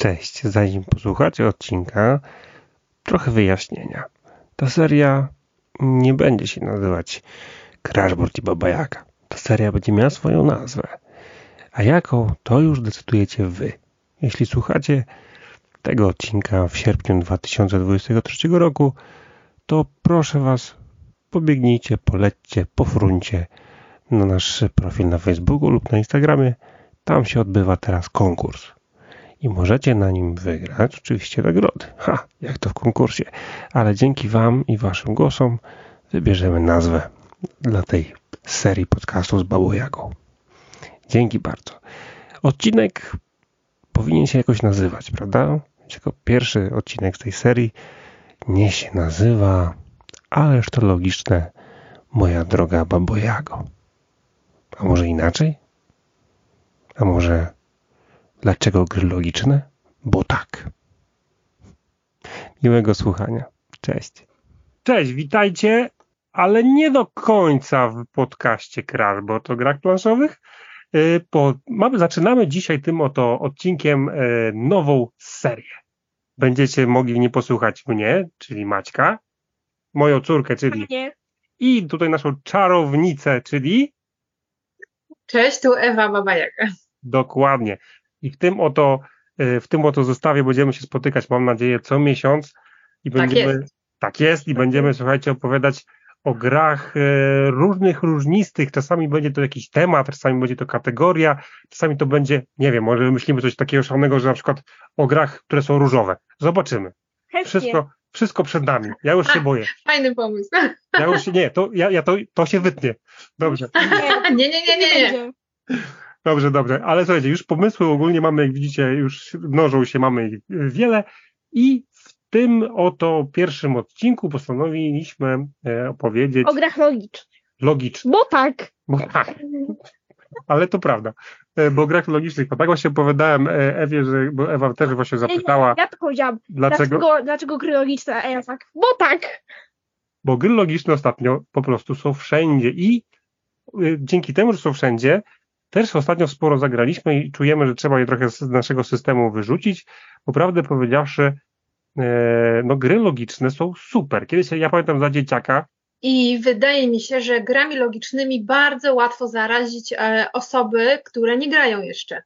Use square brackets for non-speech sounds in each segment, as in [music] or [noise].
Cześć, zanim posłuchacie odcinka, trochę wyjaśnienia. Ta seria nie będzie się nazywać Crashboard i Baba Yaga. Ta seria będzie miała swoją nazwę. A jaką, to już decydujecie wy. Jeśli słuchacie tego odcinka w sierpniu 2023 roku, to proszę was, pobiegnijcie, polećcie, pofruncie na nasz profil na Facebooku lub na Instagramie. Tam się odbywa teraz konkurs. I możecie na nim wygrać oczywiście nagrody. Ha, jak to w konkursie. Ale dzięki Wam i Waszym głosom wybierzemy nazwę dla tej serii podcastów z Babą Jagą. Dzięki bardzo. Odcinek powinien się jakoś nazywać, prawda? Jako pierwszy odcinek z tej serii nie się nazywa, ależ to logiczne, moja droga Babo Jago. A może inaczej? A może dlaczego gry logiczne? Bo tak. Miłego słuchania. Cześć. Cześć, witajcie, ale nie do końca w podcaście Crash, bo to grach planszowych. Y, Po, mamy, zaczynamy dzisiaj tym oto odcinkiem y, nową serię. Będziecie mogli nie posłuchać mnie, czyli Maćka, moją córkę, czyli Nie. i tutaj naszą czarownicę, czyli Cześć, tu Ewa Babajaga. Dokładnie. I w tym oto, y, w tym oto zestawie będziemy się spotykać, mam nadzieję, co miesiąc. I Tak będziemy, jest. tak jest, i będziemy, słuchajcie, opowiadać o grach y, różnych, różnistych. Czasami będzie to jakiś temat, czasami będzie to kategoria, czasami to będzie, nie wiem, może wymyślimy coś takiego szalonego, że na przykład o grach, które są różowe. Zobaczymy. Chętnie. Wszystko, wszystko przed nami. Ja już się boję. Fajny pomysł. Ja już się, nie, to, ja, ja to, to się wytnie. Dobrze. [laughs] Nie, Nie, nie, nie, nie. Dobrze, dobrze, ale słuchajcie, już pomysły ogólnie mamy, jak widzicie, już mnożą się, mamy ich wiele i w tym oto pierwszym odcinku postanowiliśmy e, opowiedzieć O grach logicznych. logicznie, Bo tak. bo tak, ale to prawda, e, bo o grach logicznych, bo tak właśnie opowiadałem e, Ewie, że, bo Ewa też właśnie zapytała, Ja to powiedziałam. dlaczego, Dlaczego, dlaczego gry logiczne? A ja tak. Bo tak. bo gry logiczne ostatnio po prostu są wszędzie i y, dzięki temu, że są wszędzie, też ostatnio sporo zagraliśmy i czujemy, że trzeba je trochę z naszego systemu wyrzucić, bo prawdę powiedziawszy, e, no gry logiczne są super. Kiedyś ja pamiętam za dzieciaka, I wydaje mi się, że grami logicznymi bardzo łatwo zarazić e, osoby, które nie grają jeszcze.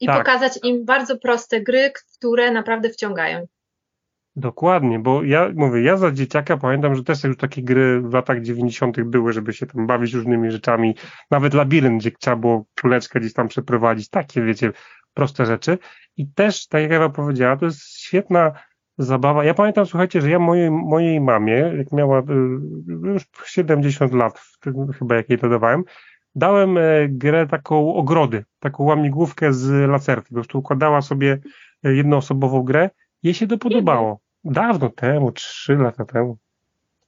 I Tak. pokazać im bardzo proste gry, które naprawdę wciągają. Dokładnie, bo ja mówię, ja za dzieciaka pamiętam, że też już takie gry w latach 90. były, żeby się tam bawić różnymi rzeczami, nawet labirynt, gdzie trzeba było kuleczkę gdzieś tam przeprowadzić, takie wiecie, proste rzeczy. I też, tak jak Ewa powiedziała, to jest świetna zabawa. Ja pamiętam, słuchajcie, że ja mojej, mojej mamie, jak miała y, już 70 lat, chyba jak jej to dawałem, dałem e, grę taką ogrody, taką łamigłówkę z lacerki. Po prostu układała sobie e, jednoosobową grę. Jej się to podobało. Dawno temu, trzy lata temu.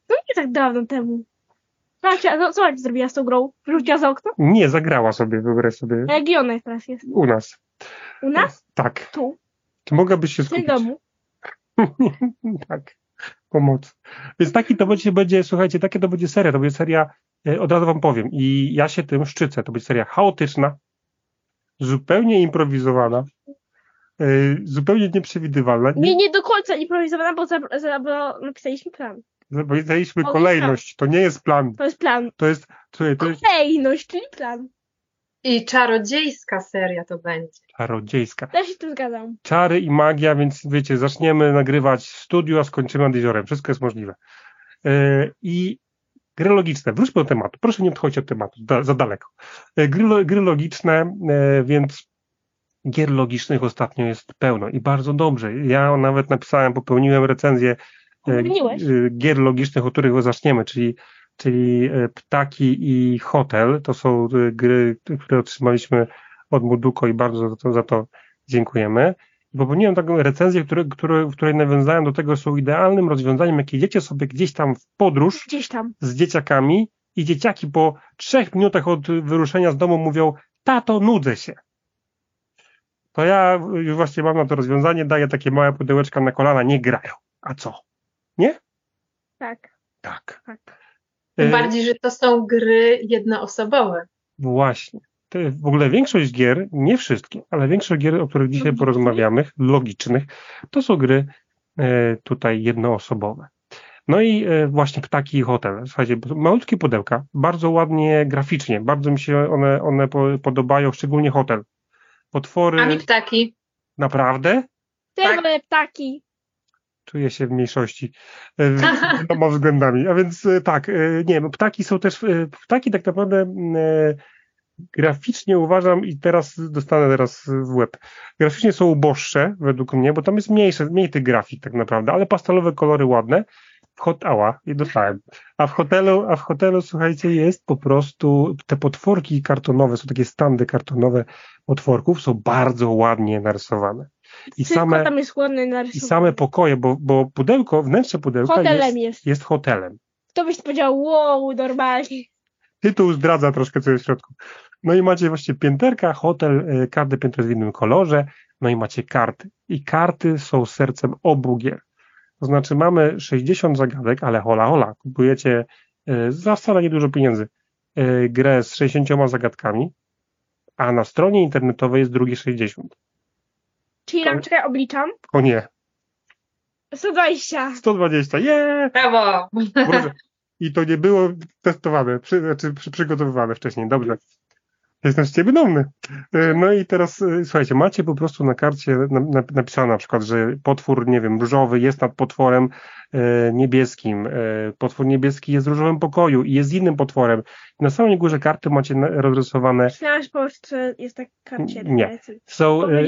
To nie tak dawno temu. Zobaczcie, a co zrobiła z tą grą? Wyrzuciła za okno? Nie, zagrała sobie, wyobraź sobie, A jaki ona teraz jest? u nas. U nas? Tak. Tu. Czy mogłabyś się W skupić? domu. [laughs] tak, pomoc. Więc taki to będzie, będzie, słuchajcie, takie to będzie seria, to będzie seria, e, od razu wam powiem, i ja się tym szczycę, to będzie seria chaotyczna, zupełnie improwizowana, zupełnie nieprzewidywalna. Nie, nie do końca improwizowana, bo, za, za, bo napisaliśmy plan. Zapowiedzieliśmy O, kolejność, to nie jest plan, To jest plan. to jest, słuchaj, to jest Kolejność, czyli plan. I czarodziejska seria to będzie. czarodziejska. Ja się tym zgadzam. Czary i magia, więc wiecie, zaczniemy nagrywać w studiu, a skończymy nad jeziorem. Wszystko jest możliwe. E, I gry logiczne. Wróćmy do tematu. Proszę nie odchodźcie od tematu, da, za daleko. E, Gry, gry logiczne, e, więc gier logicznych ostatnio jest pełno i bardzo dobrze. Ja nawet napisałem, popełniłem recenzję e, Popełniłeś? e, gier logicznych, o których zaczniemy, czyli, czyli e, Ptaki i Hotel. To są gry, które otrzymaliśmy od Muduko i bardzo za to, za to dziękujemy. I popełniłem taką recenzję, które, które, w której nawiązałem do tego, że są idealnym rozwiązaniem, jak jedziecie sobie gdzieś tam w podróż Gdzieś tam. z dzieciakami i dzieciaki po trzech minutach od wyruszenia z domu mówią, tato, nudzę się. To ja już właśnie mam na to rozwiązanie, daję takie małe pudełeczka na kolana, nie grają. A co? Nie? Tak. Tak. Tak. Tym E, bardziej, że to są gry jednoosobowe. Właśnie. w ogóle większość gier, nie wszystkie, ale większość gier, o których dzisiaj porozmawiamy, logicznych, to są gry e, tutaj jednoosobowe. No i e, właśnie ptaki i hotel. Słuchajcie, malutkie pudełka, bardzo ładnie graficznie, bardzo mi się one, one po, podobają, szczególnie hotel. Potwory, A mi ptaki. naprawdę? Też Tak. ptaki. Czuję się w mniejszości e, wieloma względami. A więc e, tak, e, nie wiem, ptaki są też, ptaki tak naprawdę graficznie uważam i teraz dostanę teraz w łeb. Graficznie są uboższe według mnie, bo tam jest mniejsze, mniej tych grafik tak naprawdę, ale pastelowe kolory ładne. W hot, ała, i dostałem. A w hotelu, a w hotelu, słuchajcie, jest po prostu, te potworki kartonowe, są takie standy kartonowe potworków, są bardzo ładnie narysowane. I Tylko same, tam jest ładny i narysowany. same pokoje, bo, bo pudełko, wnętrze pudełka Hotelem jest, jest. jest hotelem. Kto byś powiedział, wow, normalnie. Tytuł zdradza troszkę, co jest w środku. No i macie właśnie pięterka, hotel, y, każde piętro jest w innym kolorze, no i macie karty. I karty są sercem obu gier. To znaczy mamy 60 zagadek, ale hola hola, kupujecie y, za wcale niedużo pieniędzy y, grę z 60 zagadkami, a na stronie internetowej jest drugie 60. Czyli tam, czekaj, obliczam. O nie, 120. 120, je! Brawo! Boże. I to nie było testowane, przy, znaczy przy, przygotowywane wcześniej. Dobrze. Jestem z ciebie dumny. E, No i teraz, e, słuchajcie, macie po prostu na karcie na, na, napisane na przykład, że potwór, nie wiem, różowy jest nad potworem e, niebieskim. Potwór niebieski jest w różowym pokoju i jest z innym potworem. Na samej górze karty macie rozrysowane. Myślałam, że po prostu jest tak karcie. Nie. Są, że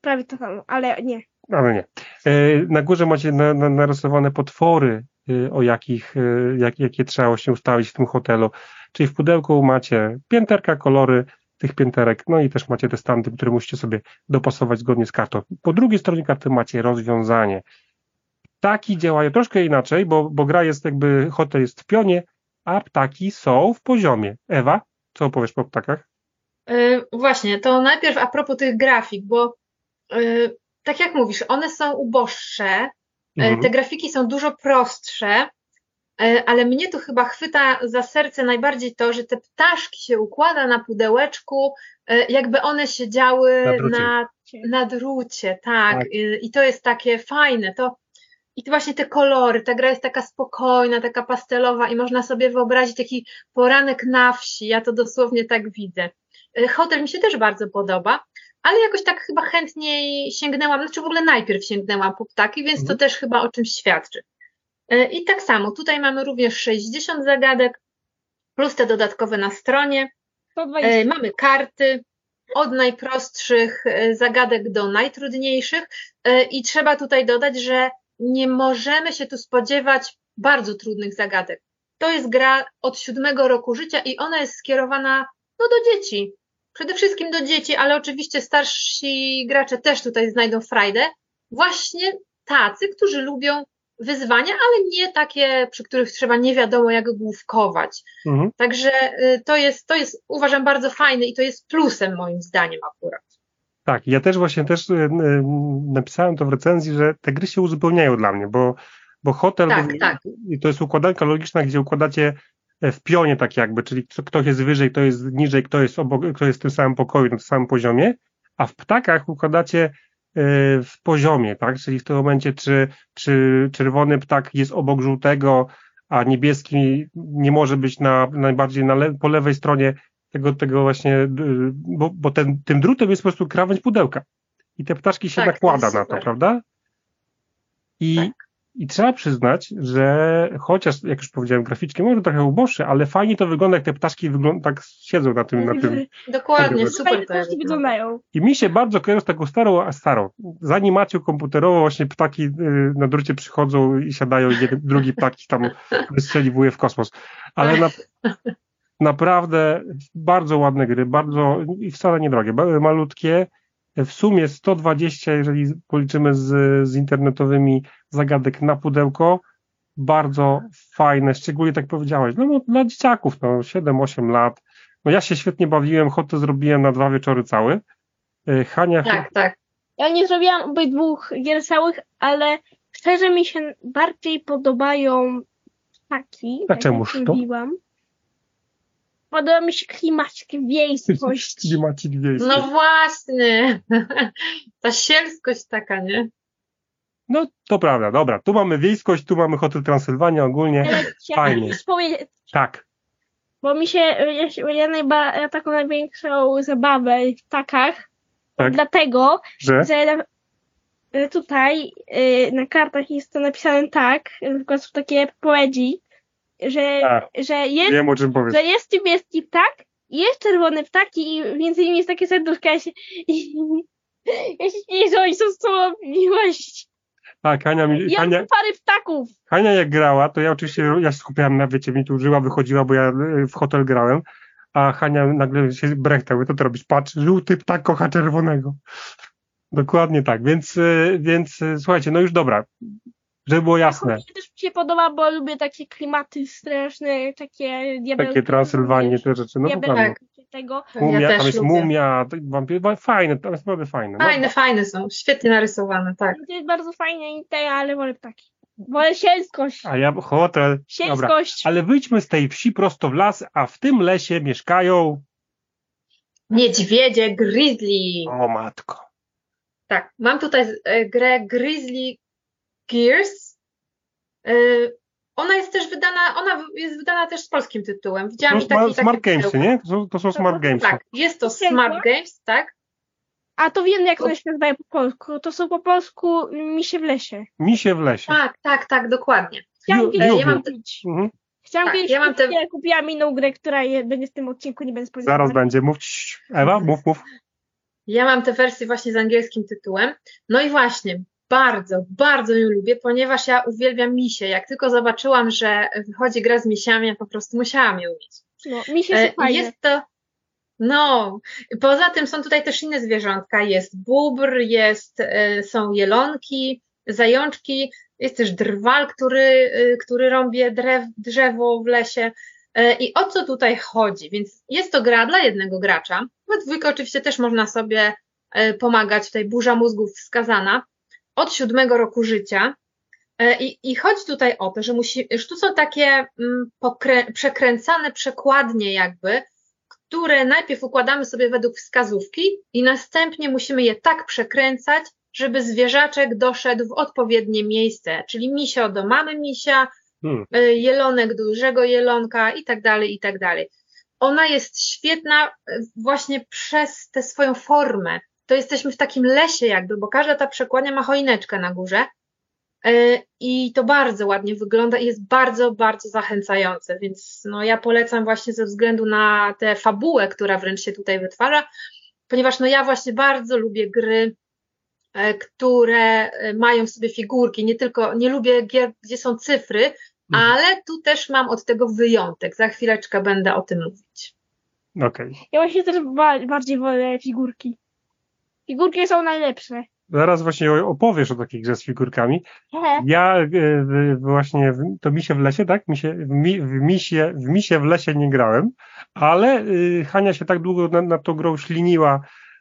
prawie to samo, ale nie. ale nie. Na górze macie na, na, narysowane potwory, o jakich, jak, jakie trzeba się ustawić w tym hotelu. Czyli w pudełku macie pięterka, kolory tych pięterek, no i też macie te standy, które musicie sobie dopasować zgodnie z kartą. Po drugiej stronie karty macie rozwiązanie. Ptaki działają troszkę inaczej, bo, bo gra jest jakby, hotel jest w pionie, a ptaki są w poziomie. Ewa, co opowiesz po ptakach? Y, Właśnie, to najpierw a propos tych grafik, bo y, tak jak mówisz, one są uboższe, y, Mhm. te grafiki są dużo prostsze, ale mnie tu chyba chwyta za serce najbardziej to, że te ptaszki się układa na pudełeczku, y, jakby one siedziały Na drucie. na, na drucie, tak, Tak. i to jest takie fajne, to i to właśnie te kolory, ta gra jest taka spokojna, taka pastelowa i można sobie wyobrazić taki poranek na wsi, ja to dosłownie tak widzę. Y, Hotel mi się też bardzo podoba, ale jakoś tak chyba chętniej sięgnęłam, znaczy w ogóle najpierw sięgnęłam po ptaki, więc to Mhm. też chyba o czymś świadczy. Y, I tak samo, tutaj mamy również 60 zagadek, plus te dodatkowe na stronie. 120. E, Mamy karty od najprostszych e, zagadek do najtrudniejszych E, i trzeba tutaj dodać, że nie możemy się tu spodziewać bardzo trudnych zagadek. To jest gra od siódmego roku życia i ona jest skierowana no, do dzieci. Przede wszystkim do dzieci, ale oczywiście starsi gracze też tutaj znajdą frajdę. Właśnie tacy, którzy lubią wyzwania, ale nie takie, przy których trzeba nie wiadomo jak główkować. Mhm. Także y, to jest, to jest, uważam, bardzo fajne i to jest plusem moim zdaniem akurat. Tak, ja też właśnie też y, y, napisałem to w recenzji, że te gry się uzupełniają dla mnie, bo, bo hotel Tak, bo- tak. i to jest układanka logiczna, gdzie układacie e, w pionie tak jakby, czyli kto- ktoś jest wyżej, kto jest niżej, kto jest obok, kto jest w tym samym pokoju, na tym samym poziomie, a w ptakach układacie w poziomie, tak? Czyli w tym momencie, czy, czy czerwony ptak jest obok żółtego, a niebieski nie może być na najbardziej na le, po lewej stronie tego, tego właśnie, y, bo, bo ten, tym drutem jest po prostu krawędź pudełka. I te ptaszki się Tak, nakłada na to, prawda? I, Tak. I trzeba przyznać, że chociaż, jak już powiedziałem, graficznie może trochę uboższe, ale fajnie to wygląda, jak te ptaszki wygląda, tak siedzą na tym, na tym. Dokładnie, super jest. wyglądają. I mi się bardzo kojarzy z taką starą, a starą. Z animacją komputerową właśnie ptaki y, na drucie przychodzą i siadają i jeden, drugi ptak ich tam [laughs] wystrzeliwuje w kosmos. Ale na, [laughs] naprawdę bardzo ładne gry, bardzo i wcale niedrogie, malutkie. W sumie 120, jeżeli policzymy z, z internetowymi zagadek na pudełko, bardzo fajne, szczególnie tak powiedziałeś, no, no dla dzieciaków, no 7-8 lat. No ja się świetnie bawiłem, hotę zrobiłem na dwa wieczory cały. Y, Hania, Tak, tak. Ja nie zrobiłam obydwu gier całych, ale szczerze mi się bardziej podobają ptaki. A tak czemuż to? mówiłam. Podoba mi się klimacik, wiejskość. [laughs] Klimacik wiejski. No właśnie. [laughs] Ta sielskość taka, nie? No to prawda, dobra. Tu mamy wiejskość, tu mamy Hotel Transylwania ogólnie. Fajnie. Tak. bo mi się, ja, ja, najba, ja taką największą zabawę w ptakach, Tak. dlatego, Że? że tutaj y, na kartach jest to napisane tak, na przykład są takie powiedzi, że, A, że jest wiem że jest niebieski ptak, jest czerwony ptak i między nimi jest takie serduszko. Ja się, [laughs] ja się że oni są z sobą miłość. Tak, Hania, mi, Ja Hania, pary ptaków. Hania jak grała, to ja oczywiście ja się skupiałem na, wiecie, mi tu żyła, wychodziła, bo ja y, w hotel grałem, a Hania nagle się brechtał, to ty robisz, patrz, żółty ptak kocha czerwonego. Dokładnie tak, więc, y, więc y, słuchajcie, no już dobra, żeby było jasne, Mi też mi się podoba, bo lubię takie klimaty straszne, takie diabelki. takie Transylwanie, te rzeczy, no to diabelki, prawda. tego. Mumia, ja tam jest lubię. mumia, to wampir, fajne, tam jest naprawdę fajne. No, Fajne, fajne są. Świetnie narysowane, tak. To jest bardzo fajne i te, ale wolę ptaki. Wolę sielskość. a ja hotel, dobra, Sielskość. ale wyjdźmy z tej wsi prosto w las, a w tym lesie mieszkają, Niedźwiedzie, grizzly. o matko, Tak, mam tutaj e, grę Grizzly Gears. E, Ona jest też wydana, ona jest wydana też z polskim tytułem. to Widziałam są i taki, smart, takie smart gamesy, pudełko. nie? To są, to są smart gamesy. Tak, jest to? Smart Games, tak? A to wiem, jak To- to się nazywa po polsku. To są po polsku misie w lesie. Misie w lesie. Tak, tak, tak, dokładnie. Chciałam kiedyś ja mam te-. Mhm. Chciałam Tak, kiedyś ja mam te- ale kupiłam inną grę, która je, będzie w tym odcinku, nie będę spodziewać. Zaraz będzie. Mów, Ewa, mów, mów. Ja mam tę wersję właśnie z angielskim tytułem. No i właśnie, bardzo, bardzo ją lubię, ponieważ ja uwielbiam misie. Jak tylko zobaczyłam, że wychodzi gra z misiami, ja po prostu musiałam ją mieć. No, mi się E, to fajnie. Jest to. No, poza tym są tutaj też inne zwierzątka. Jest bóbr, jest, e, są jelonki, zajączki, jest też drwal, który, e, który rąbie drew, drzewo w lesie. I o co tutaj chodzi? Więc jest to gra dla jednego gracza. We dwójkę oczywiście też można sobie pomagać. Tutaj burza mózgów wskazana. Od siódmego roku życia. E, I, I chodzi tutaj o to, że musi, że tu są takie mm, pokrę, przekręcane przekładnie jakby, które najpierw układamy sobie według wskazówki i następnie musimy je tak przekręcać, żeby zwierzaczek doszedł w odpowiednie miejsce, czyli misio do mamy misia, Hmm. y, jelonek do dużego jelonka i tak dalej, i tak dalej. Ona jest świetna y, właśnie przez tę swoją formę. To jesteśmy w takim lesie jakby, bo każda ta przekładnia ma choineczkę na górze y, i to bardzo ładnie wygląda i jest bardzo, bardzo zachęcające, więc no ja polecam właśnie ze względu na tę fabułę, która wręcz się tutaj wytwarza, ponieważ no ja właśnie bardzo lubię gry, e, które e, mają w sobie figurki, nie tylko, nie lubię gier, gdzie są cyfry, Mhm. ale tu też mam od tego wyjątek. Za chwileczkę będę o tym mówić. Okej. Ja właśnie też ba- bardziej wolę figurki. Figurki są najlepsze. Zaraz właśnie opowiesz o takich grze z figurkami. Hehe. Ja w- właśnie, w- to misie w lesie, tak? Misie, w, mi, w, misie, w misie w lesie nie grałem, ale y, Hania się tak długo na, na tą grą śliniła,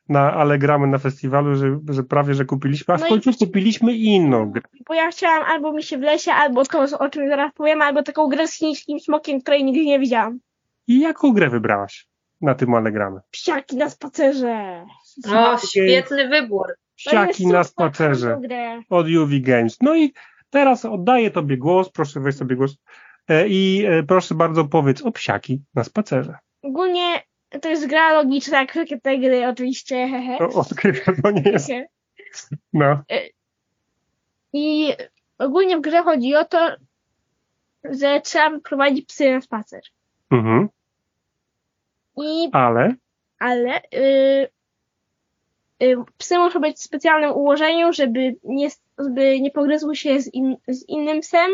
na, ale gramy na festiwalu, że, że prawie, że kupiliśmy, a w No i końcu właśnie- kupiliśmy inną grę. Bo ja chciałam albo mi się w lesie, albo to, o czym zaraz powiem, albo taką grę z chińskim smokiem, której nigdy nie widziałam. I jaką grę wybrałaś na tym ale gramy? Psiaki na spacerze. O, świetny wybór. Psiaki na spacerze od UV Games. No i teraz oddaję Tobie głos, proszę weź sobie głos e, i e, proszę bardzo powiedz o psiaki na spacerze. Ogólnie to jest gra logiczna, jak wszystkie te gry oczywiście, hehe. [laughs] O, odkrywam, to nie jest, [laughs] no. I ogólnie w grze chodzi o to, że trzeba wyprowadzić psy na spacer. Mhm. I, Ale, ale y, psy muszą być w specjalnym ułożeniu, żeby nie, żeby nie pogryzły się z, in, z innym psem,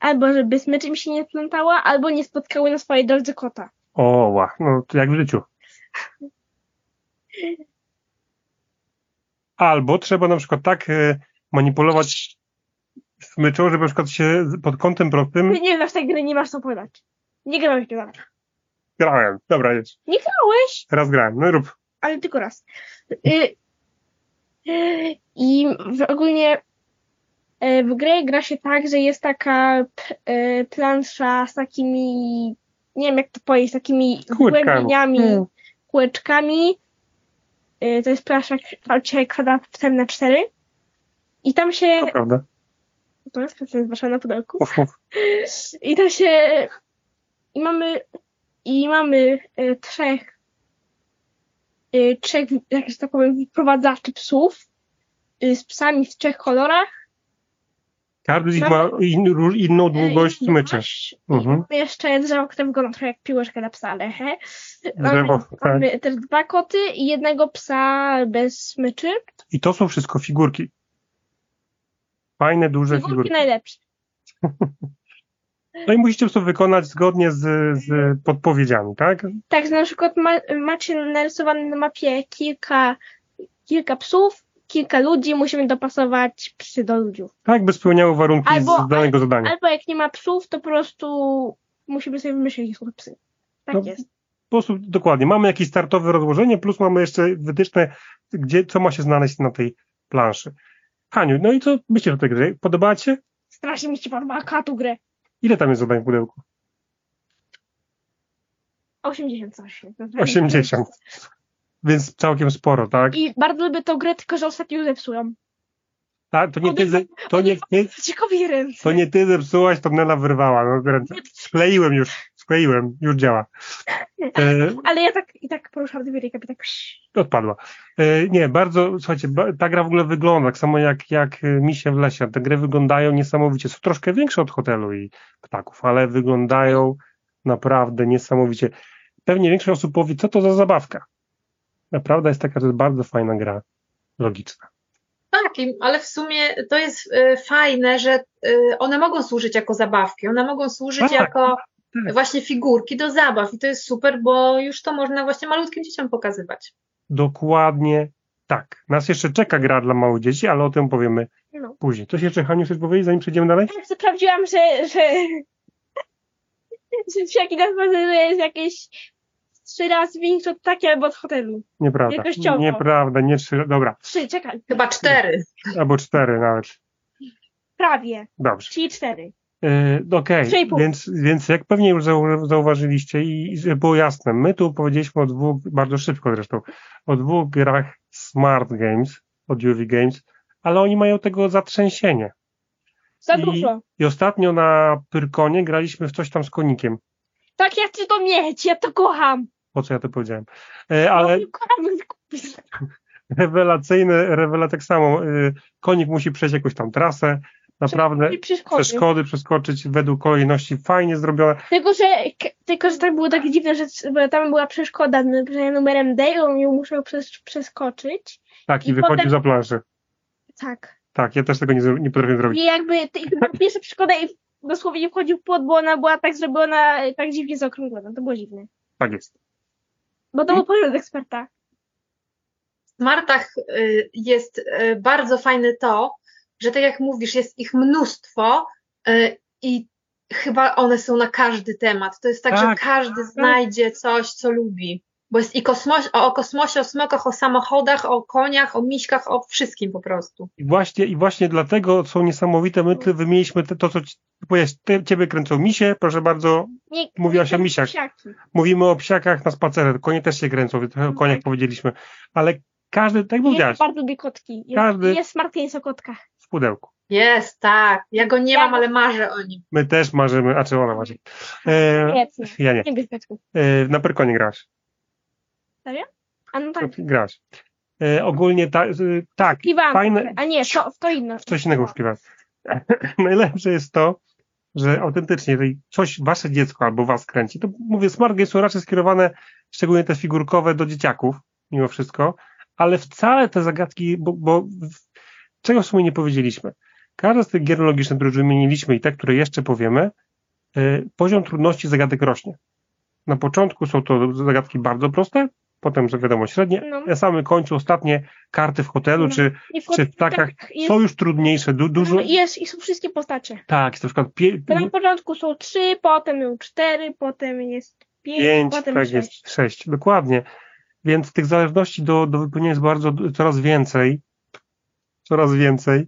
albo żeby smycz się nie splątała, albo nie spotkały na swojej drodze kota. o, no to jak w życiu. [laughs] Albo trzeba na przykład tak e, manipulować smyczą, żeby na przykład się pod kątem prostym Ty nie znasz tej gry, nie masz co powiedzieć. Nie grałeś w. grałem. Dobra, jest. Nie grałeś, Teraz grałem. No rób. ale tylko raz. Y, y, I w- ogólnie E, W grę gra się tak, że jest taka e, plansza z takimi, nie wiem jak to powiedzieć, takimi głębieniami, Mm. kółeczkami. To jest plansza 4 na 4 I tam się, To prawda. to jest, to jest wasza na pudełku. I tam się, i mamy, i mamy e, trzech, e, trzech, jak że tak powiem, wyprowadzaczy psów e, z psami w trzech kolorach. Każdy z nich ma in, inną długość E, i smyczy. masz- Mhm. Jeszcze drzewo, które wygląda trochę jak piłeczka na psa, ale he. Drzewo, Mamy, tak. mamy też dwa koty i jednego psa bez smyczy. I to są wszystko figurki. Fajne, duże Figurki figurki. najlepsze. [laughs] No i musicie to wykonać zgodnie z, z podpowiedziami, tak? Tak, że na przykład ma, macie narysowane na mapie kilka, kilka psów, kilka ludzi, musimy dopasować psy do ludzi. Tak, by spełniały warunki Albo- z danego zadania. Albo jak nie ma psów, to po prostu musimy sobie wymyślić, jakie są psy. Tak No, jest. Po prostu dokładnie. Mamy jakieś startowe rozłożenie, plus mamy jeszcze wytyczne, gdzie, co ma się znaleźć na tej planszy. Haniu, no i co myślisz o tej grze? Podoba Ci się? Strasznie mi się podoba katu grę. Ile tam jest zadań w pudełku? 80 coś. 80. Więc całkiem sporo, tak? I bardzo lubię tą grę, tylko że ostatnio zepsują. Tak, to nie ty, ze- to nie, nie, to nie ty zepsułaś, to Nela wyrwała. No, skleiłem już, skleiłem, już działa. E, [laughs] Ale ja tak i tak poruszam dwie rękami, tak psz. odpadła. E, nie, bardzo, słuchajcie, ta gra w ogóle wygląda tak samo jak, jak e, misie w lesie. Te gry wyglądają niesamowicie. Są troszkę większe od hotelu i ptaków, ale wyglądają naprawdę niesamowicie. Pewnie większość osób powie, co to za zabawka. Naprawdę jest taka, że jest bardzo fajna gra logiczna. Tak, ale w sumie to jest fajne, że one mogą służyć jako zabawki, one mogą służyć Tak, jako tak. właśnie figurki do zabaw i to jest super, bo już to można właśnie malutkim dzieciom pokazywać. Dokładnie tak. Nas jeszcze czeka gra dla małych dzieci, ale o tym powiemy No. później. Coś jeszcze, Haniu, chcesz powiedzieć, zanim przejdziemy dalej? Tak sprawdziłam, że, że, że wszelki nas jest jakieś trzy razy większy od takiej albo od hotelu. Nieprawda. Jakościowo. Nieprawda, nie trzy, dobra. Trzy, czekaj. Chyba cztery. Albo cztery nawet. Prawie. Dobrze. Czyli cztery. Yy, Okej, Trzy i pół. więc, więc jak pewnie już zau- zauważyliście i i żeby było jasne, my tu powiedzieliśmy o dwóch, bardzo szybko zresztą, o dwóch grach Smart Games, od UV Games, ale oni mają tego zatrzęsienie. Za I- dużo. I ostatnio na Pyrkonie graliśmy w coś tam z konikiem. Tak, ja chcę to mieć, ja to kocham. Po co ja to powiedziałem? E, ale Ja kocham kupić. [laughs] rewelacyjne, rewela tak samo. y, Konik musi przejść jakąś tam trasę. Naprawdę przeszkody. przeszkody przeskoczyć według kolejności fajnie zrobione. Tylko, że, tylko, że tak było takie dziwne, że tam była przeszkoda numerem D i on ją musiał przes przeskoczyć. Tak, i, I wychodził potem- za planszę. Tak. Tak, ja też tego nie, nie potrafię zrobić. I jakby t- i chyba pierwsza przeszkoda i dosłownie wchodził w płot, bo ona była tak zrobiona, tak dziwnie zaokrąglona. To było dziwne. Tak jest. Bo to był pogląd od eksperta. W smartach y, jest y, bardzo fajne to, że tak jak mówisz, jest ich mnóstwo y, i chyba one są na każdy temat. To jest tak, Tak. że każdy znajdzie coś, co lubi. Bo jest i kosmos, o, o kosmosie, o smokach, o samochodach, o koniach, o miśkach, o wszystkim po prostu. I właśnie, i właśnie dlatego są niesamowite. My tu wymieniliśmy te, to, co ci- ty, ciebie kręcą misie, proszę bardzo, Nie, Mówiłaś nie o misiach. psiaki. mówimy o psiakach na spacerze, konie też się kręcą, więc trochę o koniach powiedzieliśmy, ale każdy, tak jak Ja powiedziałeś, bardzo lubię kotki. Każdy- jest smart jest o kotkach. Pudełku. Jest, tak. Ja go nie Ja mam, go- ale marzę o nim. My też marzymy, a czy ona marzy? E, Nie, ja nie. nie. E, na Pyrkonie grasz. A no tak, Grasz. E, ogólnie ta, e, tak, piwam. fajne- A nie, to, to inne. coś innego uśpiewać. [laughs] Najlepsze jest to, że autentycznie, jeżeli coś wasze dziecko albo was kręci, to mówię, smart games są raczej skierowane, szczególnie te figurkowe, do dzieciaków, mimo wszystko, ale wcale te zagadki, bo, bo w- czego w sumie nie powiedzieliśmy. Każda z tych gier logicznych, które już wymieniliśmy i te, które jeszcze powiemy, y, poziom trudności zagadek rośnie. Na początku są to zagadki bardzo proste, potem, że wiadomo, średnie, No. na samym końcu ostatnie karty w hotelu, No. czy, w czy w ptakach tak, jest, są już trudniejsze, du, dużo, jest, i są wszystkie postacie. tak, jest na przykład pie, na początku są trzy, potem są cztery, potem jest pięć, pięć, potem tak sześć. jest sześć, dokładnie. Więc tych zależności do, do wypełnienia jest bardzo coraz więcej, coraz więcej.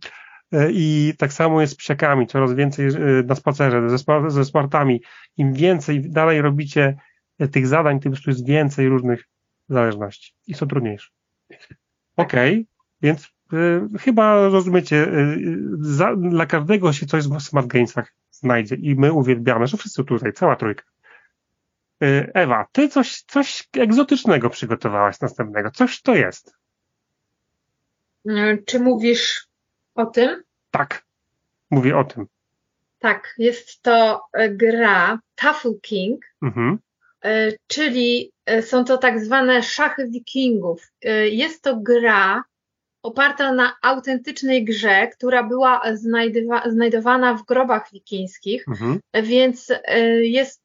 E, I tak samo jest z psiakami, coraz więcej e, na spacerze, ze, ze smartami. Im więcej dalej robicie e, tych zadań, tym jest więcej różnych zależności i są trudniejsze. Okej, więc y, chyba rozumiecie, y, za, dla każdego się coś w Smart Gainsach znajdzie i my uwielbiamy, że wszyscy tutaj, cała trójka. Y, Ewa, ty coś, coś egzotycznego przygotowałaś następnego. Coś to jest. E, Czy mówisz o tym? Tak, mówię o tym. Tak, jest to e, gra Tafel King, Mhm. e, czyli są to tak zwane szachy wikingów. Jest to gra oparta na autentycznej grze, która była znajdywa, znajdowana w grobach wikińskich, Mhm. więc jest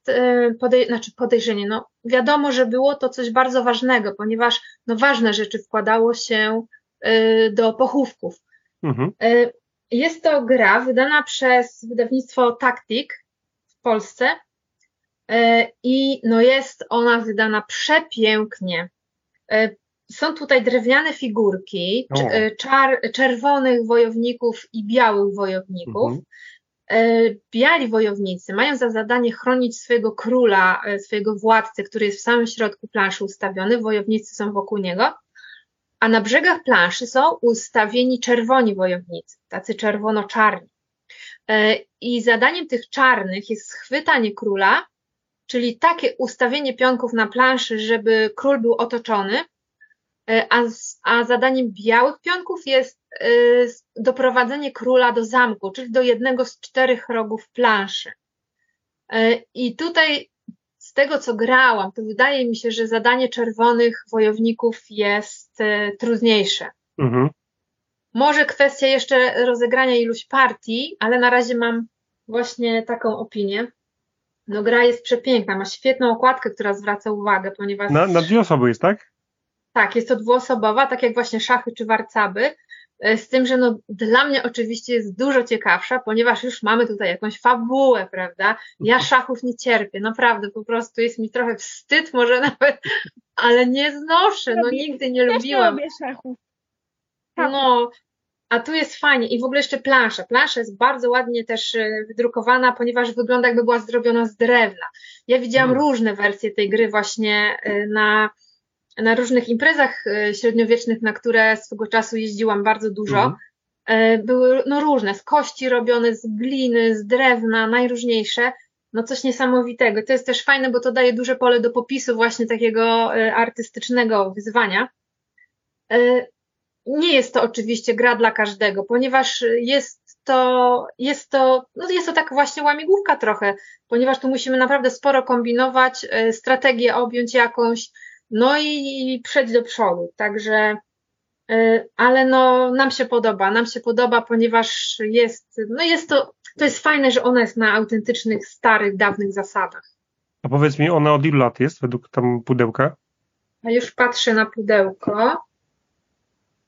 podej znaczy podejrzenie, no wiadomo, że było to coś bardzo ważnego, ponieważ no ważne rzeczy wkładało się do pochówków. Mhm. E, Jest to gra wydana przez wydawnictwo Tactic w Polsce e, i no jest ona wydana przepięknie. Są tutaj drewniane figurki czar, czerwonych wojowników i białych wojowników. Mhm. Biali wojownicy mają za zadanie chronić swojego króla, swojego władcę, który jest w samym środku planszy ustawiony. Wojownicy są wokół niego. A na brzegach planszy są ustawieni czerwoni wojownicy, tacy czerwono-czarni. E, I zadaniem tych czarnych jest schwytanie króla, czyli takie ustawienie pionków na planszy, żeby król był otoczony, E, a, a zadaniem białych pionków jest e, doprowadzenie króla do zamku, czyli do jednego z czterech rogów planszy. I tutaj z tego, co grałam, to wydaje mi się, że zadanie czerwonych wojowników jest trudniejsze. Mhm. Może kwestia jeszcze rozegrania iluś partii, ale na razie mam właśnie taką opinię. No gra jest przepiękna, ma świetną okładkę, która zwraca uwagę, ponieważ Na, na dwie osoby jest, tak? tak, jest to dwuosobowa, tak jak właśnie szachy czy warcaby, z tym, że no dla mnie oczywiście jest dużo ciekawsza, ponieważ już mamy tutaj jakąś fabułę, prawda? Ja szachów nie cierpię, naprawdę, po prostu jest mi trochę wstyd może [laughs] nawet, ale nie znoszę, no nigdy nie Też nie lubiłam. lubię szachów. No, a tu jest fajnie i w ogóle jeszcze plansza. Plansza jest bardzo ładnie też e, wydrukowana, ponieważ wygląda jakby była zrobiona z drewna. Ja widziałam Mm. różne wersje tej gry właśnie e, na, na różnych imprezach e, średniowiecznych, na które swego czasu jeździłam bardzo dużo. Mhm. E, Były no różne, z kości robione, z gliny, z drewna, najróżniejsze. No coś niesamowitego. To jest też fajne, bo to daje duże pole do popisu właśnie takiego e, artystycznego wyzwania. Nie jest to oczywiście gra dla każdego, ponieważ jest to, jest to, no jest to tak właśnie łamigłówka trochę, ponieważ tu musimy naprawdę sporo kombinować, strategię objąć jakąś, no i, i przejść do przodu. Także, e, ale no nam się podoba, nam się podoba, ponieważ jest, no jest to, to jest fajne, że ona jest na autentycznych, starych, dawnych zasadach. A powiedz mi, ona od ilu lat jest według tam pudełka? A już patrzę na pudełko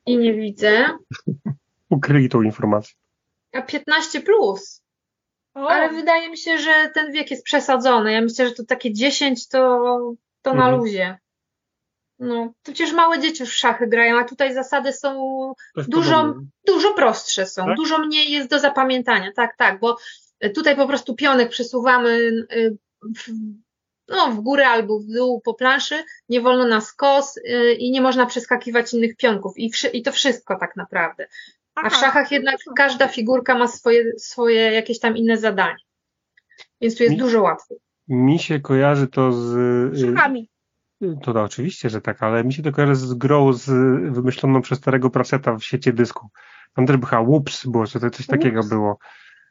i nie widzę. [laughs] Ukryli tą informację. A 15 plus. O, Ale wydaje mi się, że ten wiek jest przesadzony. Ja myślę, że to takie 10 to, to na Mhm. luzie. No, przecież małe dzieci już w szachy grają, a tutaj zasady są Dużo- dużo prostsze są, Tak? dużo mniej jest do zapamiętania. Tak, tak, bo tutaj po prostu pionek przesuwamy y, w, no, w górę albo w dół po planszy, nie wolno na skos y, i nie można przeskakiwać innych pionków i, wszy- i to wszystko tak naprawdę. A w szachach jednak każda figurka ma swoje, swoje jakieś tam inne zadanie. Więc tu jest Mi- dużo łatwiej. Mi się kojarzy to z. y, Szachami. To no, oczywiście, że tak, ale mi się to kojarzy z grą z, wymyśloną przez starego Pratchetta w sieci dysku. Tam też by chyba Whoops było, to coś takiego Whoops. było.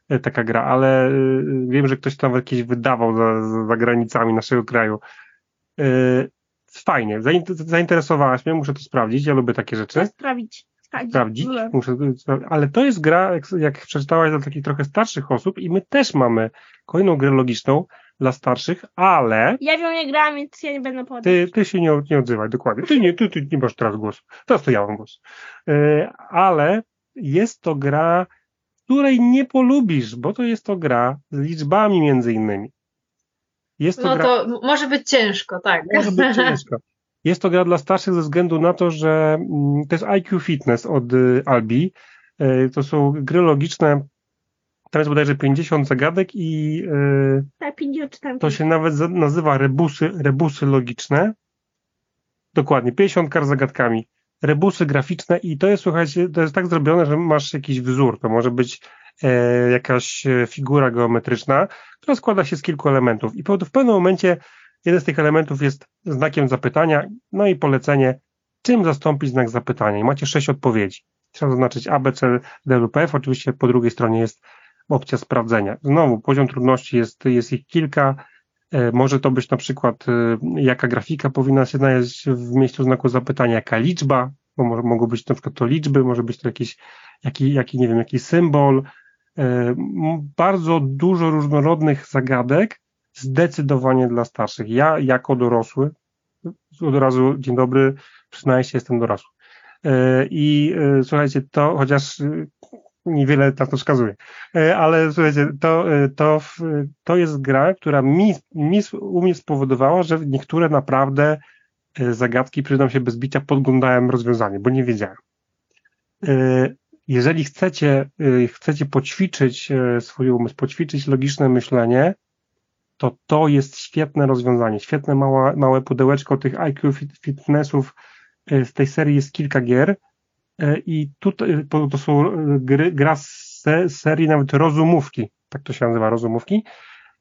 e, Taka gra, ale y, wiem, że ktoś tam jakieś wydawał za, za- granicami naszego kraju. Y, Fajnie, zain- zainteresowałaś mnie, muszę to sprawdzić, ja lubię takie rzeczy. Sprawdzić. Sprawdzić. sprawdzić. Muszę, ale to jest gra, jak, jak przeczytałaś dla takich trochę starszych osób i my też mamy kolejną grę logiczną dla starszych, ale Ja w nią nie grałam, więc ja nie będę podać. ty, ty się nie, nie odzywaj, dokładnie. Ty nie, ty, ty nie masz teraz głosu. Teraz to ja mam głos. E, ale jest to gra, której nie polubisz, bo to jest to gra z liczbami między innymi. Jest to No gra, to może być ciężko, tak. może być [laughs] ciężko. Jest to gra dla starszych ze względu na to, że mm, to jest IQ Fitness od y, Albi. E, to są gry logiczne. Tam jest bodajże 50 zagadek i Tak, 50 czytam. to się nawet nazywa rebusy, rebusy logiczne. Dokładnie, 50 kar zagadkami. Rebusy graficzne i to jest, słuchajcie, to jest tak zrobione, że masz jakiś wzór. To może być e, jakaś e, figura geometryczna, która składa się z kilku elementów. I po, w pewnym momencie jeden z tych elementów jest znakiem zapytania, no i polecenie, czym zastąpić znak zapytania. I macie sześć odpowiedzi. Trzeba zaznaczyć A, B, C, D lub F. Oczywiście po drugiej stronie jest opcja sprawdzenia. Znowu, poziom trudności jest, jest ich kilka. E, Może to być na przykład, e, jaka grafika powinna się znaleźć w miejscu znaku zapytania, jaka liczba, bo może, mogą być na przykład to liczby, może być to jakiś, jaki, jaki, nie wiem, jakiś symbol. E, Bardzo dużo różnorodnych zagadek, zdecydowanie dla starszych. Ja jako dorosły, od razu dzień dobry, przyznaję się, jestem dorosły. I słuchajcie, to chociaż niewiele na to wskazuje, E, ale słuchajcie, to, e, to, to jest gra, która mi, mi, u mnie spowodowała, że niektóre naprawdę e, zagadki, przyznam się bez bicia, podglądałem rozwiązanie, bo nie wiedziałem. Jeżeli chcecie, chcecie poćwiczyć swój umysł, poćwiczyć logiczne myślenie, to to jest świetne rozwiązanie, świetne małe, małe pudełeczko tych IQ fit, fitnessów. Z tej serii jest kilka gier i tutaj to, to są e, gry, gra z se, z serii nawet rozumówki, tak to się nazywa, rozumówki.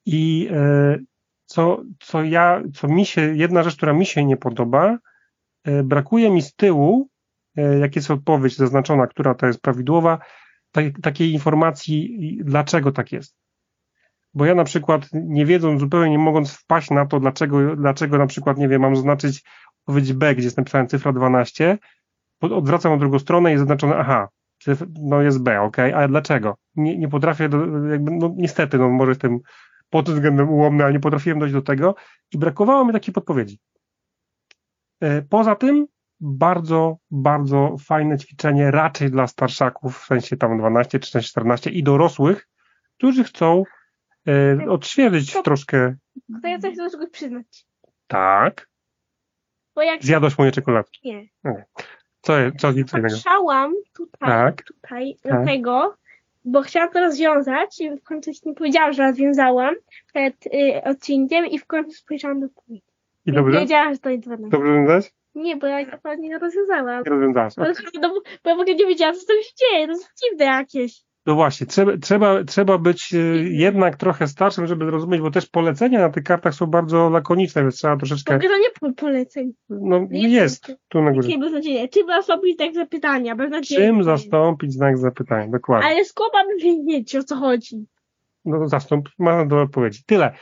I e, co, co ja, co mi się, jedna rzecz, która mi się nie podoba, e, brakuje mi z tyłu, e, jak jest odpowiedź zaznaczona, która to jest prawidłowa, tak, takiej informacji, dlaczego tak jest. Bo ja na przykład, nie wiedząc, zupełnie nie mogąc wpaść na to, dlaczego, dlaczego na przykład, nie wiem, mam zaznaczyć odpowiedź B, gdzie jest napisana cyfra 12, pod- odwracam na drugą stronę i zaznaczone, aha, no jest B, ok, ale dlaczego? Nie, nie potrafię, do, jakby, no niestety, no może jestem pod tym względem ułomny, ale nie potrafiłem dojść do tego i brakowało mi takiej podpowiedzi. E, Poza tym bardzo, bardzo fajne ćwiczenie raczej dla starszaków, w sensie tam 12, 13, 14 i dorosłych, którzy chcą e, odświeżyć To- troszkę, To ja coś do czegoś przyznać. tak, Bo jak zjadłeś moje czekoladki. nie, Co, co nic innego? patrzałam tutaj, Tak, tutaj Tak. do tego, bo chciałam to rozwiązać i w końcu nie powiedziałam, że rozwiązałam przed y, odcinkiem i w końcu spojrzałam do odpowiedzi. i dobrze? wiedziałam, że to jest 12. Dobrze rozwiązałeś? Nie, bo ja naprawdę nie rozwiązałam. Nie rozwiązałaś. Bo, no, bo ja w ogóle nie wiedziałam, co tam się dzieje. To jest dziwne jakieś. No właśnie, trzeba, trzeba, trzeba być e, jednak trochę starszym, żeby zrozumieć, bo też polecenia na tych kartach są bardzo lakoniczne, więc trzeba troszeczkę, ogóle to nie po- poleceń. no Nie jest, tu na górze. Czym zastąpić tak zapytania? Czym zastąpić znak zapytania? Dokładnie. Ale skąd mamy wiedzieć, o co chodzi? No zastąp, ma do odpowiedzi. Tyle.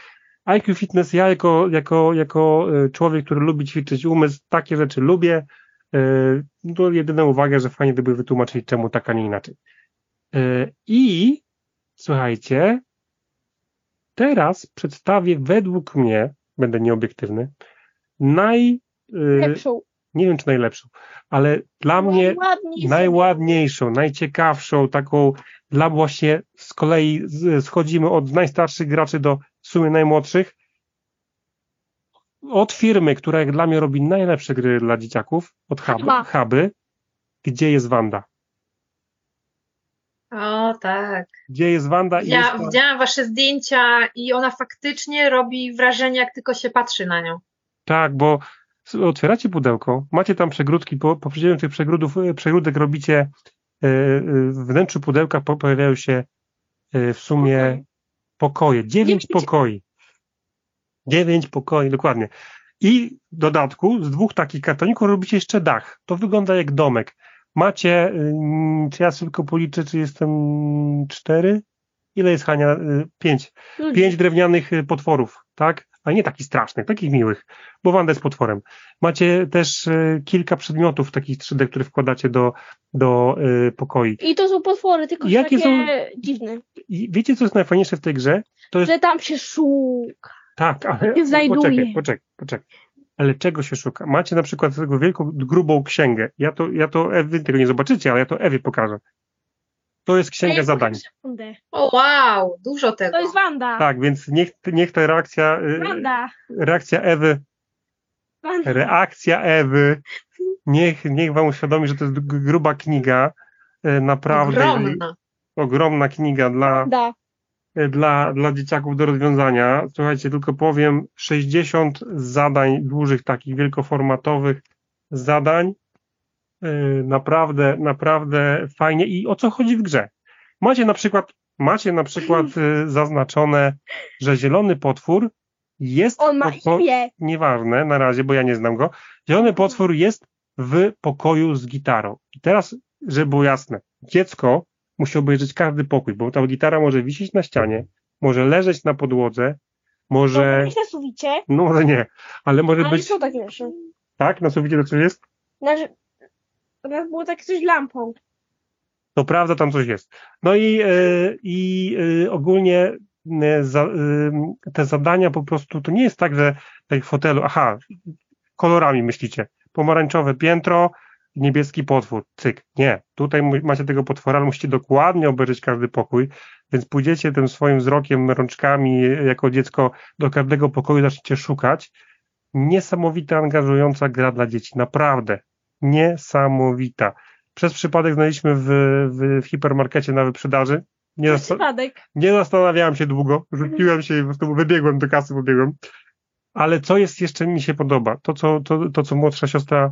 IQ Fitness, ja jako, jako, jako e, człowiek, który lubi ćwiczyć umysł, takie rzeczy lubię. E, To jedyna uwaga, że fajnie gdyby wytłumaczyć, czemu tak, a nie inaczej. E, I słuchajcie, teraz przedstawię według mnie, będę nieobiektywny, naj, e, Lepszą. nie wiem czy najlepszą, ale dla mnie Najładniej najładniejszą, najciekawszą, taką dla właśnie z kolei schodzimy od najstarszych graczy do w sumie najmłodszych. Od firmy, która jak dla mnie robi najlepsze gry dla dzieciaków, od Hub, Huba. Huby, gdzie jest Wanda? O tak. Gdzie jest Wanda? I Ja widziałam wasze zdjęcia i ona faktycznie robi wrażenie, jak tylko się patrzy na nią. Tak, bo otwieracie pudełko, macie tam przegródki, po, po tych przegródów, e, przegródek robicie e, e, w wnętrzu pudełka po, pojawiają się w sumie Pokoje. Dziewięć. pokoi. Dziewięć pokoi, dokładnie. I w dodatku z dwóch takich kartoników robicie jeszcze dach. To wygląda jak domek. Macie, ym, czy ja tylko policzę, czy jestem cztery? Ile jest Hania? Y, Pięć. Pięć drewnianych y, potworów, tak? A nie takich strasznych, takich miłych, bo Wanda jest potworem. Macie też y, kilka przedmiotów takich 3D, które wkładacie do, do y, pokoi. I to są potwory, tylko Jakie takie dziwne. I wiecie, co jest najfajniejsze w tej grze? To jest Że tam się szuka. Tak, ale znajduje. poczekaj, poczekaj, poczekaj. Ale czego się szuka? Macie na przykład taką wielką, grubą księgę. Ja to, ja to Ewy, tego nie zobaczycie, ale ja to Ewie pokażę. To jest księga Ej, zadań. O wow, dużo tego. To jest Wanda. Tak, więc niech, niech ta reakcja, y, Wanda. reakcja Ewy, Wanda. reakcja Ewy, niech, niech wam uświadomi, że to jest gruba kniga. e, naprawdę Ogromna. ogromna kniga dla, Da. E, dla, dla dzieciaków do rozwiązania. Słuchajcie, tylko powiem, 60 zadań dużych, takich wielkoformatowych zadań. E, Naprawdę, naprawdę fajnie. I o co chodzi w grze? Macie na przykład, macie na przykład e, zaznaczone, że zielony potwór jest On ma imię. nieważne na razie, bo ja nie znam go. Zielony potwór jest w pokoju z gitarą. I teraz, żeby było jasne, dziecko musi obejrzeć każdy pokój, bo ta gitara może wisieć na ścianie, może leżeć na podłodze, może, być na suficie, no może nie, ale może ale być, są takie rzeczy. tak, na suficie to coś jest? Znaczy, u nas było takie coś lampą. To prawda, tam coś jest. No i, e, i e, ogólnie e, te zadania po prostu, to nie jest tak, że tak w fotelu, aha, kolorami myślicie, pomarańczowe piętro, niebieski potwór, cyk. Nie, tutaj macie tego potwora, ale musicie dokładnie obejrzeć każdy pokój, więc pójdziecie tym swoim wzrokiem, rączkami jako dziecko do każdego pokoju, zaczniecie szukać. Niesamowita, angażująca gra dla dzieci, naprawdę. Niesamowita. Przez przypadek znaleźliśmy w, w, w hipermarkecie na wyprzedaży. Nie, zasta- przypadek. nie zastanawiałem się długo, rzuciłem się i po prostu wybiegłem do kasy, pobiegłem. Ale co jest jeszcze mi się podoba? To, co, to, to, co młodsza siostra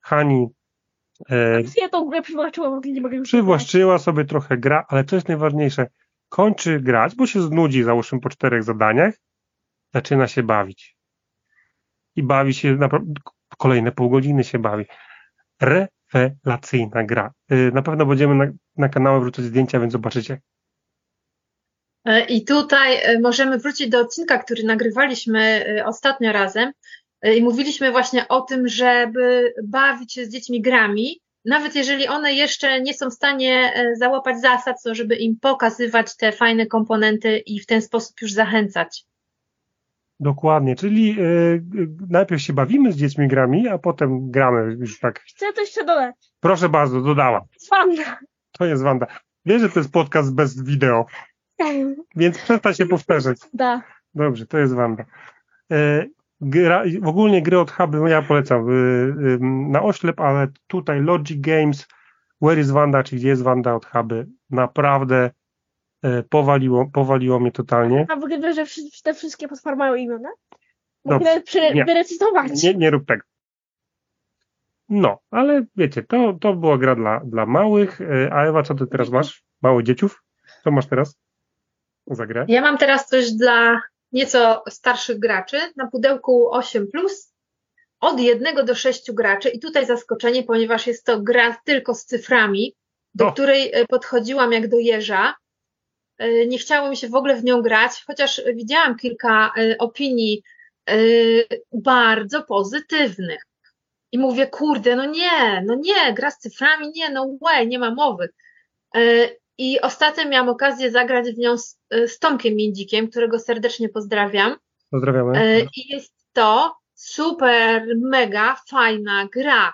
Hani e, Ja tą grę przywłaszczyłam, nie mogę już przywłaszczyła sobie trochę gra, ale co jest najważniejsze? Kończy grać, bo się znudzi, załóżmy po czterech zadaniach, zaczyna się bawić. I bawi się, kolejne pół godziny się bawi. Rewelacyjna gra. Y, Na pewno będziemy na, na kanale wrzucać zdjęcia, więc zobaczycie. E, I tutaj e, możemy wrócić do odcinka, który nagrywaliśmy e, ostatnio razem e, i mówiliśmy właśnie o tym, żeby bawić się z dziećmi grami, nawet jeżeli one jeszcze nie są w stanie e, załapać zasad, to żeby im pokazywać te fajne komponenty i w ten sposób już zachęcać. Dokładnie, czyli y, najpierw się bawimy z dziećmi grami, a potem gramy już tak. Chcę coś jeszcze dodać. Proszę bardzo, dodała. Wanda. To jest Wanda. Wiesz, że to jest podcast bez wideo, więc przestań się powtarzać. Da. Dobrze, to jest Wanda. E, Gra, w ogólnie gry od Huby ja polecam y, y, na oślep, ale tutaj Logic Games, Where is Wanda, czy gdzie jest Wanda od Huby, naprawdę e, powaliło, powaliło mnie totalnie. A w ogóle że te wszystkie potwory mają imiona? Mogę wyrecytować. Nie, nie rób tego. No, ale wiecie, to, to była gra dla, dla małych. E, A Ewa, co ty teraz masz? Małych dzieciów? Co masz teraz za grę? Ja mam teraz coś dla nieco starszych graczy na pudełku 8 od jednego do sześciu graczy i tutaj zaskoczenie, ponieważ jest to gra tylko z cyframi, do O. której e, podchodziłam jak do jeża. E, Nie chciało mi się w ogóle w nią grać, chociaż widziałam kilka e, opinii bardzo pozytywnych. I mówię, kurde, no nie, no nie, gra z cyframi, nie, no way, nie ma mowy. I ostatnio miałam okazję zagrać w nią z, e, z Tomkiem Międzikiem, którego serdecznie pozdrawiam. Pozdrawiamy. E, I jest to super, mega fajna gra.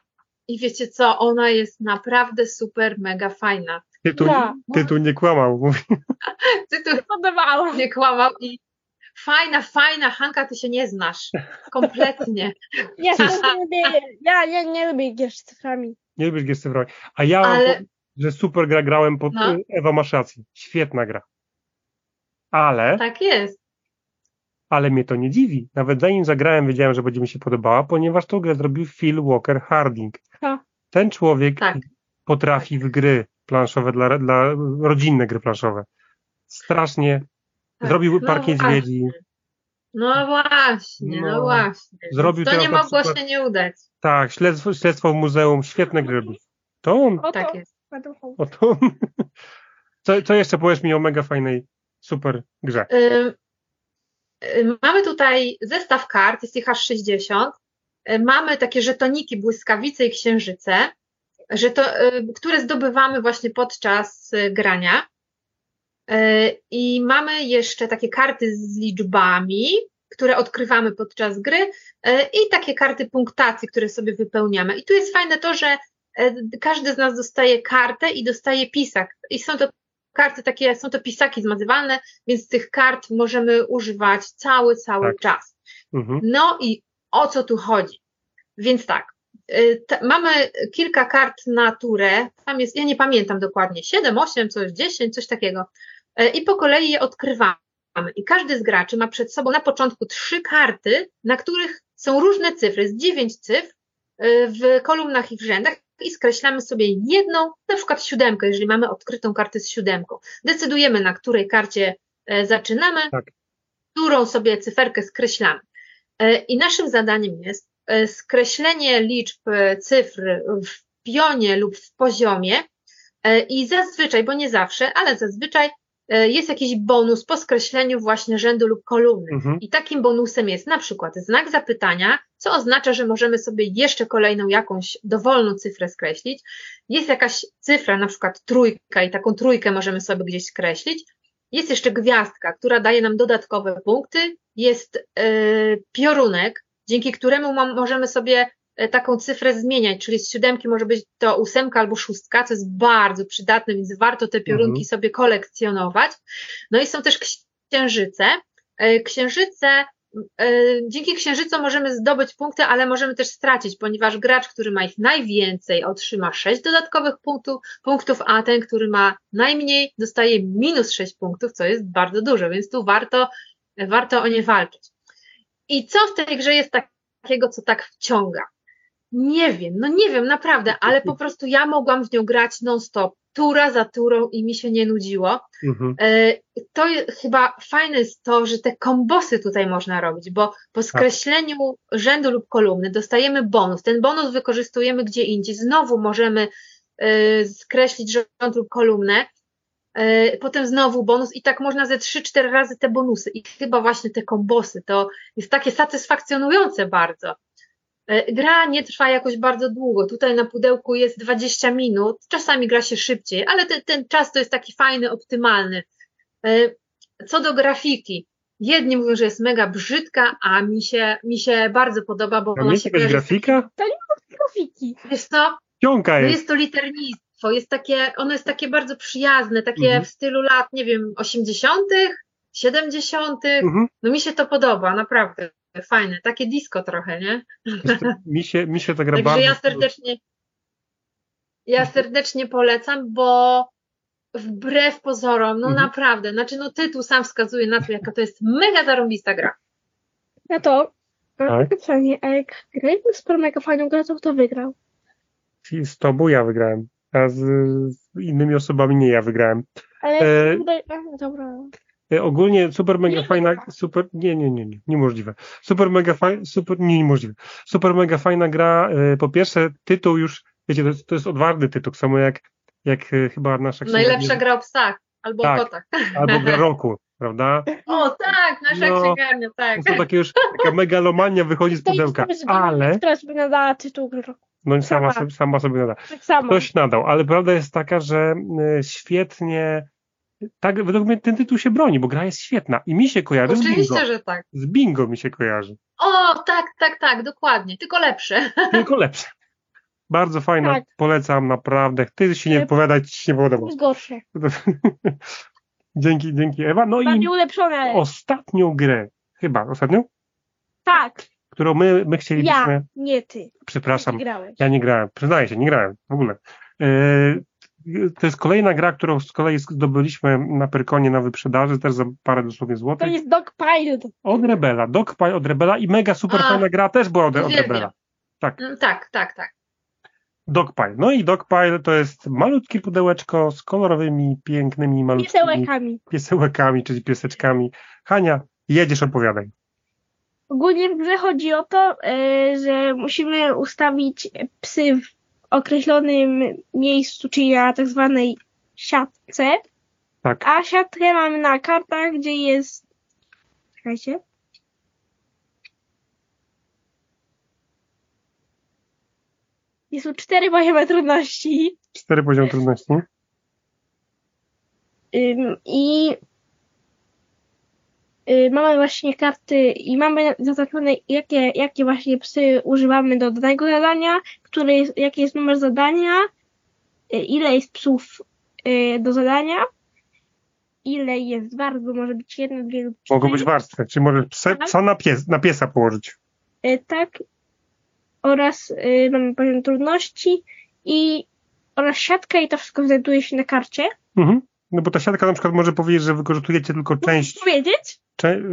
I wiecie co, ona jest naprawdę super, mega fajna. Tytuł, gra. tytuł nie kłamał. Mówi. [laughs] Tytuł Podobała. nie kłamał i fajna, fajna, Hanka, ty się nie znasz. Kompletnie. Ja, nie lubię, ja, ja nie lubię gier z cyframi. Nie lubisz gier cyfrowych. A ja Ale- że super gra grałem pod No. Ewa masz rację. Świetna gra. Ale, Tak jest. ale mnie to nie dziwi. Nawet zanim zagrałem, wiedziałem, że będzie mi się podobała, ponieważ tą grę zrobił Phil Walker Harding. Ha. Ten człowiek Tak. potrafi w gry planszowe, dla, dla rodzinne gry planszowe. Strasznie. Tak. Zrobił No Park Niedźwiedzi. No właśnie, no, No. właśnie. Zrobił to nie mogło przykład- się nie udać. Tak, śledztwo, śledztwo w muzeum. Świetne gry. To on. O Tak to. Jest. O to. [laughs] Co, co jeszcze powiesz mi o mega fajnej, super grze? Mamy tutaj zestaw kart, jest ich aż 60. Ym, Mamy takie żetoniki, błyskawice i księżyce, żeto, y, które zdobywamy właśnie podczas y, grania. Y, I mamy jeszcze takie karty z liczbami, które odkrywamy podczas gry y, i takie karty punktacji, które sobie wypełniamy. I tu jest fajne to, że y, każdy z nas dostaje kartę i dostaje pisak. I są to karty takie, są to pisaki zmazywalne, więc tych kart możemy używać cały, cały Tak. czas. Mhm. No i o co tu chodzi? Więc tak, te, mamy kilka kart na turę, tam jest, ja nie pamiętam dokładnie, 7, 8, coś 10, coś takiego. Y, I po kolei je odkrywamy. I każdy z graczy ma przed sobą na początku trzy karty, na których są różne cyfry, jest dziewięć cyfr w kolumnach i w rzędach i skreślamy sobie jedną, na przykład siódemkę, jeżeli mamy odkrytą kartę z siódemką. Decydujemy, na której karcie zaczynamy, Tak. którą sobie cyferkę skreślamy. I naszym zadaniem jest E, skreślenie liczb e, cyfr w pionie lub w poziomie e, i zazwyczaj, bo nie zawsze, ale zazwyczaj jest jakiś bonus po skreśleniu właśnie rzędu lub kolumny. Mhm. I takim bonusem jest na przykład znak zapytania, co oznacza, że możemy sobie jeszcze kolejną jakąś dowolną cyfrę skreślić. Jest jakaś cyfra, na przykład trójka i taką trójkę możemy sobie gdzieś skreślić. Jest jeszcze gwiazdka, która daje nam dodatkowe punkty. Jest yy, piorunek, dzięki któremu możemy sobie e, taką cyfrę zmieniać, czyli z siódemki może być to ósemka albo szóstka, co jest bardzo przydatne, więc warto te piorunki mhm. sobie kolekcjonować. No i są też księżyce. E, księżyce, dzięki księżycom możemy zdobyć punkty, ale możemy też stracić, ponieważ gracz, który ma ich najwięcej, otrzyma sześć dodatkowych punktów, punktów, a ten, który ma najmniej, dostaje minus sześć punktów, co jest bardzo dużo, więc tu warto, warto o nie walczyć. I co w tej grze jest takiego, co tak wciąga? Nie wiem, no nie wiem, naprawdę, ale po prostu ja mogłam w nią grać non-stop, tura za turą i mi się nie nudziło. Mhm. E, to chyba fajne jest to, że te kombosy tutaj można robić, bo po skreśleniu tak. rzędu lub kolumny dostajemy bonus. Ten bonus wykorzystujemy gdzie indziej. Znowu możemy e, skreślić rząd lub kolumnę E, potem znowu bonus i tak można ze 3-4 razy te bonusy i chyba właśnie te kombosy to jest takie satysfakcjonujące bardzo. E, gra nie trwa jakoś bardzo długo. Tutaj na pudełku jest 20 minut, czasami gra się szybciej, ale ten, ten czas to jest taki fajny, optymalny. E, co do grafiki, jedni mówią, że jest mega brzydka, a mi się, mi się bardzo podoba, bo a ona się jakaś grafika? To nie ma grafiki. Jest to, Cionka jest. No jest to liternictwo jest takie, ono jest takie bardzo przyjazne, takie mhm. w stylu lat, nie wiem, 80., 70. Mhm. No mi się to podoba, naprawdę. Fajne, takie disco trochę, nie? Mi się, mi się ta gra Także bardzo... ja serdecznie, ja serdecznie polecam, bo wbrew pozorom, no mhm. naprawdę, znaczy no tytuł sam wskazuje na to, jaka to jest mega zarąbista gra. No to tak? pytanie, a jak graliśmy super mega fajną grę, to kto wygrał? Z tobą ja wygrałem a z, z innymi osobami nie ja wygrałem. Ale e, tutaj, dobra. E, ogólnie super mega fajna, super, nie, nie, nie, nie, niemożliwe. Super mega fajna, super, nie, niemożliwe. Super mega fajna gra, e, po pierwsze tytuł już, wiecie, to jest, to jest odwarty tytuł, samo jak, jak e, chyba nasza Najlepsza gra o psach, albo tak, o kotach. Albo gra roku, prawda? O tak, nasza no, księgarnia, tak. To takie już, taka megalomania wychodzi z pudełka, ale... Teraz by nadała tytuł roku. No sama, sama. sama sobie nada. Tak samo. Ktoś nadał, ale prawda jest taka, że świetnie tak, według mnie ten tytuł się broni, bo gra jest świetna i mi się kojarzy Oczywiście, z bingo. że tak. Z bingo mi się kojarzy. O, tak, tak, tak, dokładnie. Tylko lepsze. [laughs] Tylko lepsze. Bardzo fajna, tak. polecam naprawdę. Ty się nie opowiadać, ci się nie podoba. Jest gorsze. [laughs] dzięki, dzięki Ewa. No Bardziej i ulepszone. ostatnią grę, chyba ostatnią? Tak którą my, my chcielibyśmy... Ja, nie ty. Przepraszam, ty ja nie grałem. Przyznaję się, nie grałem w ogóle. E, to jest kolejna gra, którą z kolei zdobyliśmy na Perkonie na wyprzedaży, też za parę dosłownie złotych. To jest Dogpile. Od Rebela, Dogpile od Rebela i mega super A, fajna gra też była od, od Rebela. Tak. Mm, tak, tak, tak. Dogpile. No i Dogpile to jest malutkie pudełeczko z kolorowymi, pięknymi, malutkimi piesełekami, piesełekami czyli pieseczkami. Hania, jedziesz, opowiadaj. Ogólnie w grze chodzi o to, e, że musimy ustawić psy w określonym miejscu, czyli na tak zwanej siatce. Tak. A siatkę mamy na kartach, gdzie jest. Czekajcie. Jest tu cztery poziomy trudności. Cztery poziomy trudności. I mamy właśnie karty i mamy zaznaczone, jakie, jakie właśnie psy używamy do danego zadania, który jest, jaki jest numer zadania, y, ile jest psów y, do zadania, ile jest warstw, bo może być jedna, dwie lub cztery. Mogą być warstwy, czyli możesz psa, tak. psa na, pies, na piesa położyć. Tak. oraz y, mamy poziom trudności i oraz siatkę i to wszystko znajduje się na karcie. Mhm. No bo ta siatka na przykład może powiedzieć, że wykorzystujecie tylko część, Powiedzieć?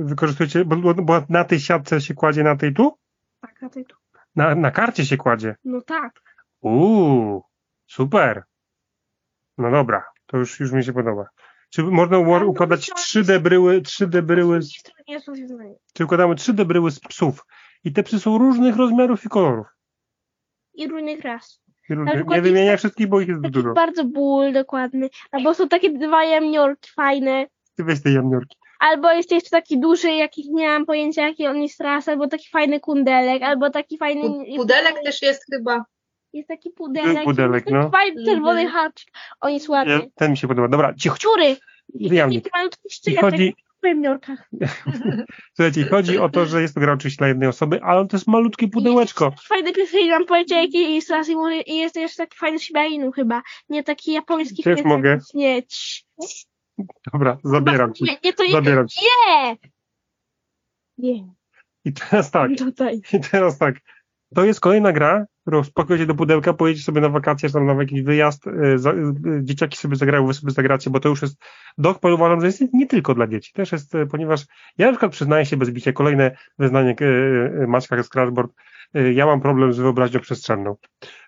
Wykorzystujecie, bo, bo na tej siatce się kładzie na tej tu? Tak, na tej tu. Na, na karcie się kładzie. No tak. Uuu, super. No dobra, to już, już mi się podoba. Czy można u- Ale układać to- 3D bryły, 3D bryły, z, czy układamy 3D bryły z psów i te psy są różnych rozmiarów i kolorów. I różnych ras. I różnych, przykład nie wymieniaj jest wszystkich, bo ich jest dużo. bardzo ból dokładny. Albo są takie dwa jamniorki fajne. Ty weź te jamniorki. Albo jest jeszcze taki duży, jakich nie mam pojęcia, jaki on jest ras, albo taki fajny kundelek, albo taki fajny... Pu- Pudelek też jest chyba. Jest taki pudelek. Pudelek, taki no. Fajny czerwony Mhm. haczyk. On jest ładny. Nie, Ten mi się podoba. Dobra, cicho. Szczury. Jamnik. Taki malutki I szczyt, chodzi, [laughs] słuchajcie, chodzi o to, że jest to gra oczywiście dla jednej osoby, ale to jest malutkie pudełeczko. Fajny pies, nie mam pojęcia, jaki jest ras i i jest jeszcze taki fajny Shiba Inu chyba. Nie taki japoński Też mogę. Nie, cii. Dobra, zabieram ci. Nie, nie, to. Zabieram ci. Nie! Nie, I teraz tak. [laughs] tutaj. I teraz tak. To jest kolejna gra, którą spakujecie do pudełka, pojedziecie sobie na wakacje, czy tam na jakiś wyjazd, y, za, y, dzieciaki sobie zagrają, wy sobie zagracie, bo to już jest, Dogpile uważam, że jest nie tylko dla dzieci, też jest, y, ponieważ ja na przykład przyznaję się bez bicia, kolejne wyznanie y, y, Maćka z Crashboard, y, ja mam problem z wyobraźnią przestrzenną,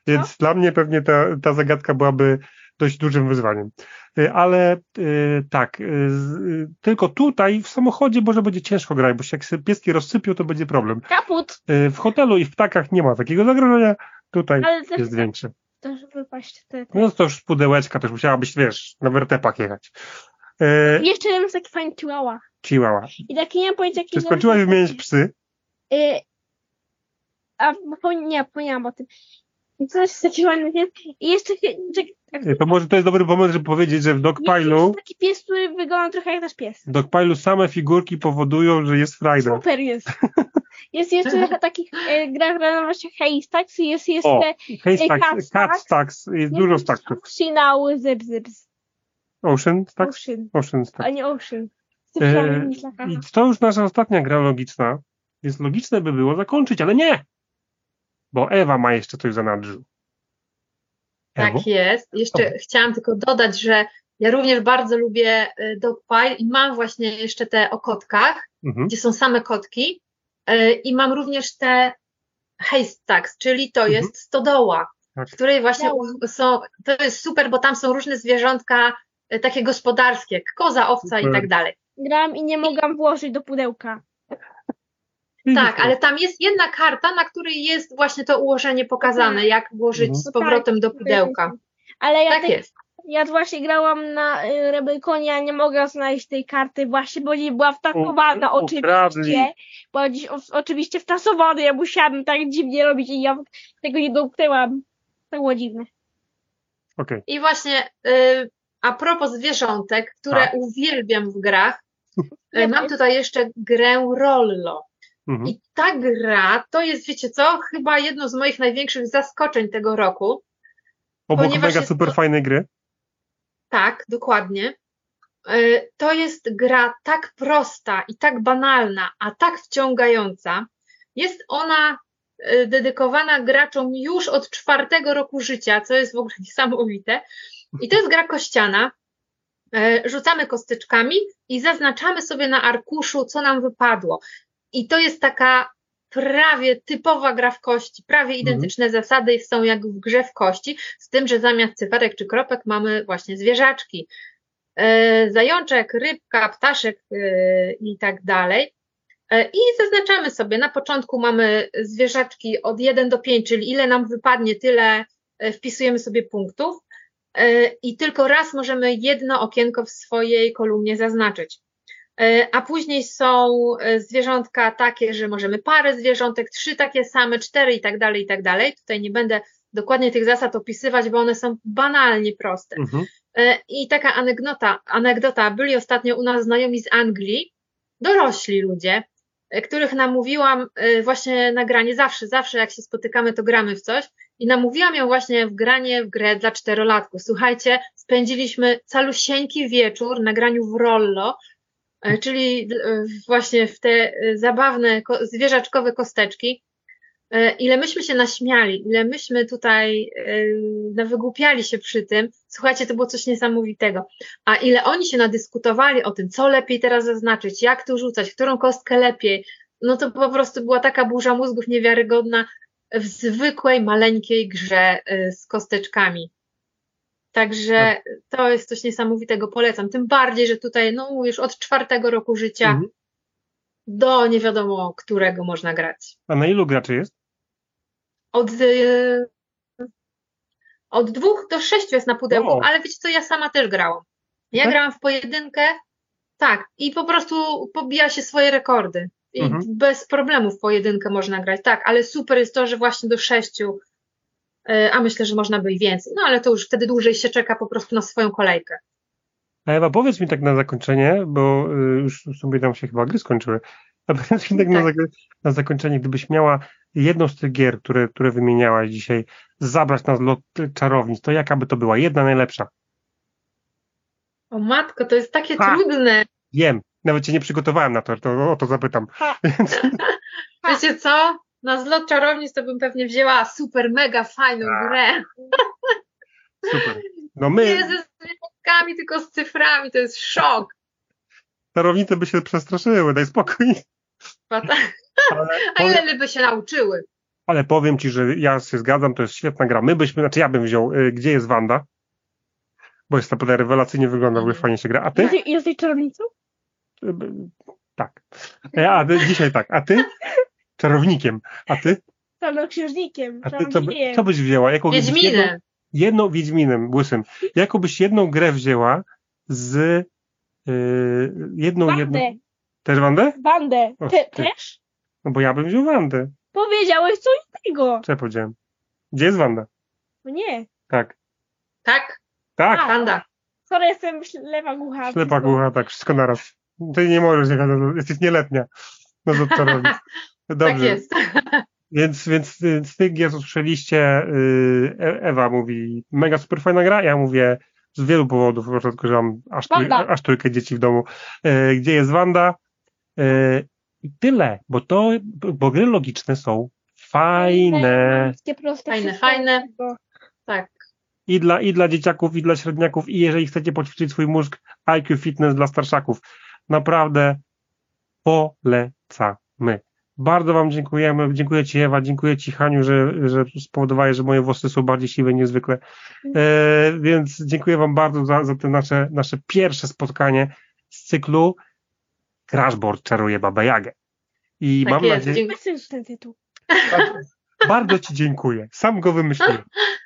więc dla mnie pewnie ta, ta zagadka byłaby dość dużym wyzwaniem. Y, Ale y, tak, y, tylko tutaj w samochodzie może będzie ciężko grać, bo się jak pieski rozsypią, to będzie problem. Kaput. W hotelu i w ptakach nie ma takiego zagrożenia, tutaj Ale jest większe. też wypaść te, te. No to już z pudełeczka też musiałabyś, wiesz, na wertepach jechać. E, Jeszcze jeden jest taki fajny chihuahua. Chihuahua. I taki nie mam pojęcia, jaki Czy skończyłaś wymieniać psy? Y, a bo, nie, zapomniałam o tym. I coś jest taki. I jeszcze To może to jest dobry moment, żeby powiedzieć, że w Dogpilu, jest taki pies, który wygląda trochę jak nasz pies. w Dogpilu same figurki powodują, że jest frajda. Super jest. Jest jeszcze takich e, grach na właśnie Haystacks i jest jeszcze O, Hey Cat Stacks, Cat Stacks. Stacks, jest dużo. Oceanały Zip Zips. Ocean Stacks? Ocean, Ocean a Stacks. nie Ocean. E, I to już nasza ostatnia gra logiczna, więc logiczne by było zakończyć, ale nie! Bo Ewa ma jeszcze coś za nadrzu. Ewo? Tak jest. Jeszcze chciałam tylko dodać, że ja również bardzo lubię y, Dogpile i mam właśnie jeszcze te o kotkach, Mhm. gdzie są same kotki y, i mam również te haystacks, czyli to Mhm. jest stodoła, Tak. w której właśnie są, to jest super, bo tam są różne zwierzątka y, takie gospodarskie, jak koza, owca i Super. tak dalej. Grałam i nie mogłam włożyć do pudełka. Tak, ale tam jest jedna karta, na której jest właśnie to ułożenie pokazane, jak włożyć Mhm. z powrotem do pudełka. Ale ja, Tak tej- jest. ja właśnie grałam na y, Rebelkonie, a nie mogłam znaleźć tej karty właśnie, bo nie była wtasowana U- oczywiście. Była dziś o, oczywiście wtasowana, ja musiałam tak dziwnie robić i ja tego nie dotknęłam. To było dziwne. Okej. I właśnie y, a propos zwierzątek, które Tak. uwielbiam w grach, [laughs] y, mam tutaj jeszcze grę Rollo. Mhm. I ta gra to jest, wiecie co, chyba jedno z moich największych zaskoczeń tego roku. Obok mega jest super fajnej gry. Tak, dokładnie. Y, To jest gra tak prosta i tak banalna, a tak wciągająca. Jest ona y, dedykowana graczom już od czwartego roku życia, co jest w ogóle [laughs] niesamowite. I to jest gra kościana. Y, Rzucamy kosteczkami i zaznaczamy sobie na arkuszu, co nam wypadło. I to jest taka prawie typowa gra w kości, prawie identyczne zasady są jak w grze w kości, z tym, że zamiast cyferek czy kropek mamy właśnie zwierzaczki. E, Zajączek, rybka, ptaszek e, i tak dalej. E, I zaznaczamy sobie, na początku mamy zwierzaczki od 1 do 5, czyli ile nam wypadnie, tyle wpisujemy sobie punktów. I tylko raz możemy jedno okienko w swojej kolumnie zaznaczyć. E, A później są e, zwierzątka takie, że możemy parę zwierzątek, trzy takie same, cztery i tak dalej, i tak dalej. Tutaj nie będę dokładnie tych zasad opisywać, bo one są banalnie proste. Mhm. E, I taka anegdota, anegdota, byli ostatnio u nas znajomi z Anglii, dorośli ludzie, których namówiłam właśnie na granie, zawsze, zawsze jak się spotykamy, to gramy w coś i namówiłam ją właśnie w granie w grę dla czterolatków. Słuchajcie, spędziliśmy calusieńki wieczór na graniu w Rollo, czyli e, właśnie w te e, zabawne ko- zwierzaczkowe kosteczki. E, ile myśmy się naśmiali, ile myśmy tutaj e, wygłupiali się przy tym, słuchajcie, to było coś niesamowitego. A ile oni się nadyskutowali o tym, co lepiej teraz zaznaczyć, jak tu rzucać, którą kostkę lepiej, no to po prostu była taka burza mózgów niewiarygodna w zwykłej, maleńkiej grze e, z kosteczkami. Także to jest coś niesamowitego, polecam. Tym bardziej, że tutaj, no mówisz, od czwartego roku życia mhm. do nie wiadomo którego można grać. A na ilu graczy jest? Od, y, od dwóch do sześciu jest na pudełku, o. ale wiecie co, ja sama też grałam. Ja tak? grałam w pojedynkę, tak, i po prostu pobija się swoje rekordy. I mhm. bez problemów w pojedynkę można grać, tak, ale super jest to, że właśnie do sześciu, a myślę, że można by i więcej. No ale to już wtedy dłużej się czeka po prostu na swoją kolejkę. A Ewa, powiedz mi tak na zakończenie, bo y, już sobie tam się chyba gry skończyły. A powiedz mi tak, tak. Na, na zakończenie, gdybyś miała jedną z tych gier, które, które wymieniałaś dzisiaj, zabrać na zlot czarownic, to jaka by to była? Jedna najlepsza. O matko, to jest takie ha! trudne. Wiem, nawet cię nie przygotowałem na to, to o to zapytam. [laughs] [laughs] Wiecie co? Na zlot czarownic to bym pewnie wzięła super, mega fajną A. grę. Super. [laughs] No my... Nie ze zwierzętkami, tylko z cyframi, to jest szok. Czarownice by się przestraszyły, daj spokój. Tak. Ale [laughs] A ile by się nauczyły? Ale powiem ci, że ja się zgadzam, to jest świetna gra. My byśmy, znaczy ja bym wziął, y, gdzie jest Wanda? Bo jest naprawdę rewelacyjnie wygląda, w ogóle fajnie się gra. A ty? Jesteś, jesteś czarownicą? Y, tak. E, a ty, dzisiaj tak. A ty? [laughs] Czarownikiem. A ty? Czarnoksiężnikiem. A ty co, co byś wzięła? Jaką Wiedźminem. Jedną, jedną Wiedźminem, łysym. Jaką byś jedną grę wzięła z yy, jedną, Bandę. jedną. Też Wandę? Wandę. Te, też? No bo ja bym wziął Wandę. Powiedziałeś coś innego. Co ja powiedziałem? Gdzie jest Wanda? No nie. Tak. Tak? Tak. A, Wanda. Sorry, jestem ślepa głucha. Ślepa głucha, tak, wszystko naraz. Ty nie możesz, nie jesteś nieletnia. No to co robić? [laughs] Dobrze. Tak jest. [laughs] Więc, więc z tych gier usłyszeliście, y, e, Ewa mówi, mega super fajna gra, ja mówię z wielu powodów, po prostu, że mam aż, trój, aż trójkę dzieci w domu. E, gdzie jest Wanda? E, I tyle, bo to, bo gry logiczne są fajne. Fajne, fajne. Tak. I dla, I dla dzieciaków, i dla średniaków, i jeżeli chcecie poćwiczyć swój mózg, IQ Fitness dla starszaków. Naprawdę polecamy. Bardzo Wam dziękujemy. Dziękuję Ci Ewa, dziękuję Ci Haniu, że, że spowodowałeś, że moje włosy są bardziej siwe niezwykle. E, więc dziękuję Wam bardzo za, za to nasze, nasze pierwsze spotkanie z cyklu Crashboard czaruje Baba Jagę. I tak mam jest. nadzieję... Dziękuję ten tytuł. Bardzo Ci dziękuję. Sam go wymyśliłem.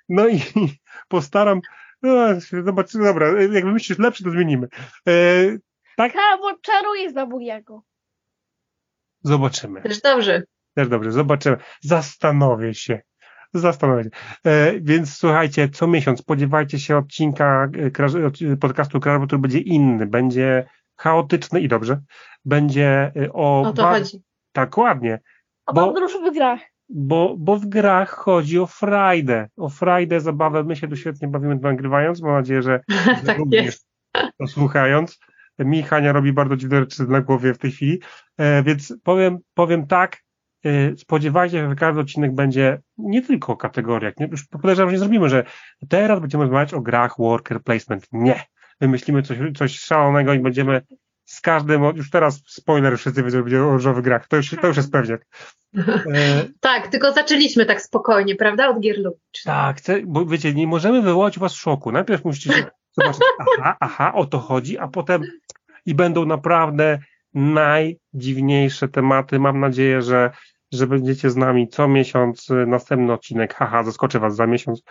No i [laughs] postaram... No, zobacz, dobra, jak wymyślisz lepszy, to zmienimy. E, tak? bo czaruje Babu Jago. Zobaczymy. Też dobrze. Też dobrze, zobaczymy. Zastanowię się. Zastanowię się. E, więc słuchajcie, co miesiąc spodziewajcie się odcinka e, podcastu Krasz, który będzie inny, będzie chaotyczny i dobrze. Będzie e, o... O to chodzi. Tak, ładnie. O bo, podróż w grach. Bo, bo w grach chodzi o frajdę. O frajdę, zabawę. My się tu świetnie bawimy nagrywając. Mam nadzieję, że, [laughs] tak jest. to słuchając. Mi Hania robi bardzo dziwne rzeczy na głowie w tej chwili, e, więc powiem, powiem tak, e, spodziewajcie się, że każdy odcinek będzie nie tylko o kategoriach, nie, już podejrzewam, że nie zrobimy, że teraz będziemy rozmawiać o grach worker placement. Nie. Wymyślimy coś, coś szalonego i będziemy z każdym, już teraz spoiler, wszyscy wiedzą, że będzie o różowych grach, to już, to już jest pewnie. [laughs] E, tak, tylko zaczęliśmy tak spokojnie, prawda, od gier logicznych. Tak, bo wiecie, nie możemy wywołać was szoku. Najpierw musicie zobaczyć, aha, aha, o to chodzi, a potem i będą naprawdę najdziwniejsze tematy. Mam nadzieję, że, że będziecie z nami co miesiąc. Następny odcinek, haha, zaskoczę Was za miesiąc.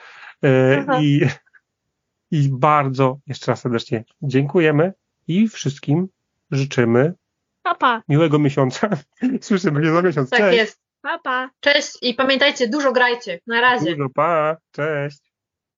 E, I, I bardzo jeszcze raz serdecznie dziękujemy i wszystkim życzymy Papa. miłego miesiąca. [laughs] Słyszymy się za miesiąc. Tak Cześć. jest. Papa. Cześć i pamiętajcie, dużo grajcie. Na razie. Dużo, pa. Cześć.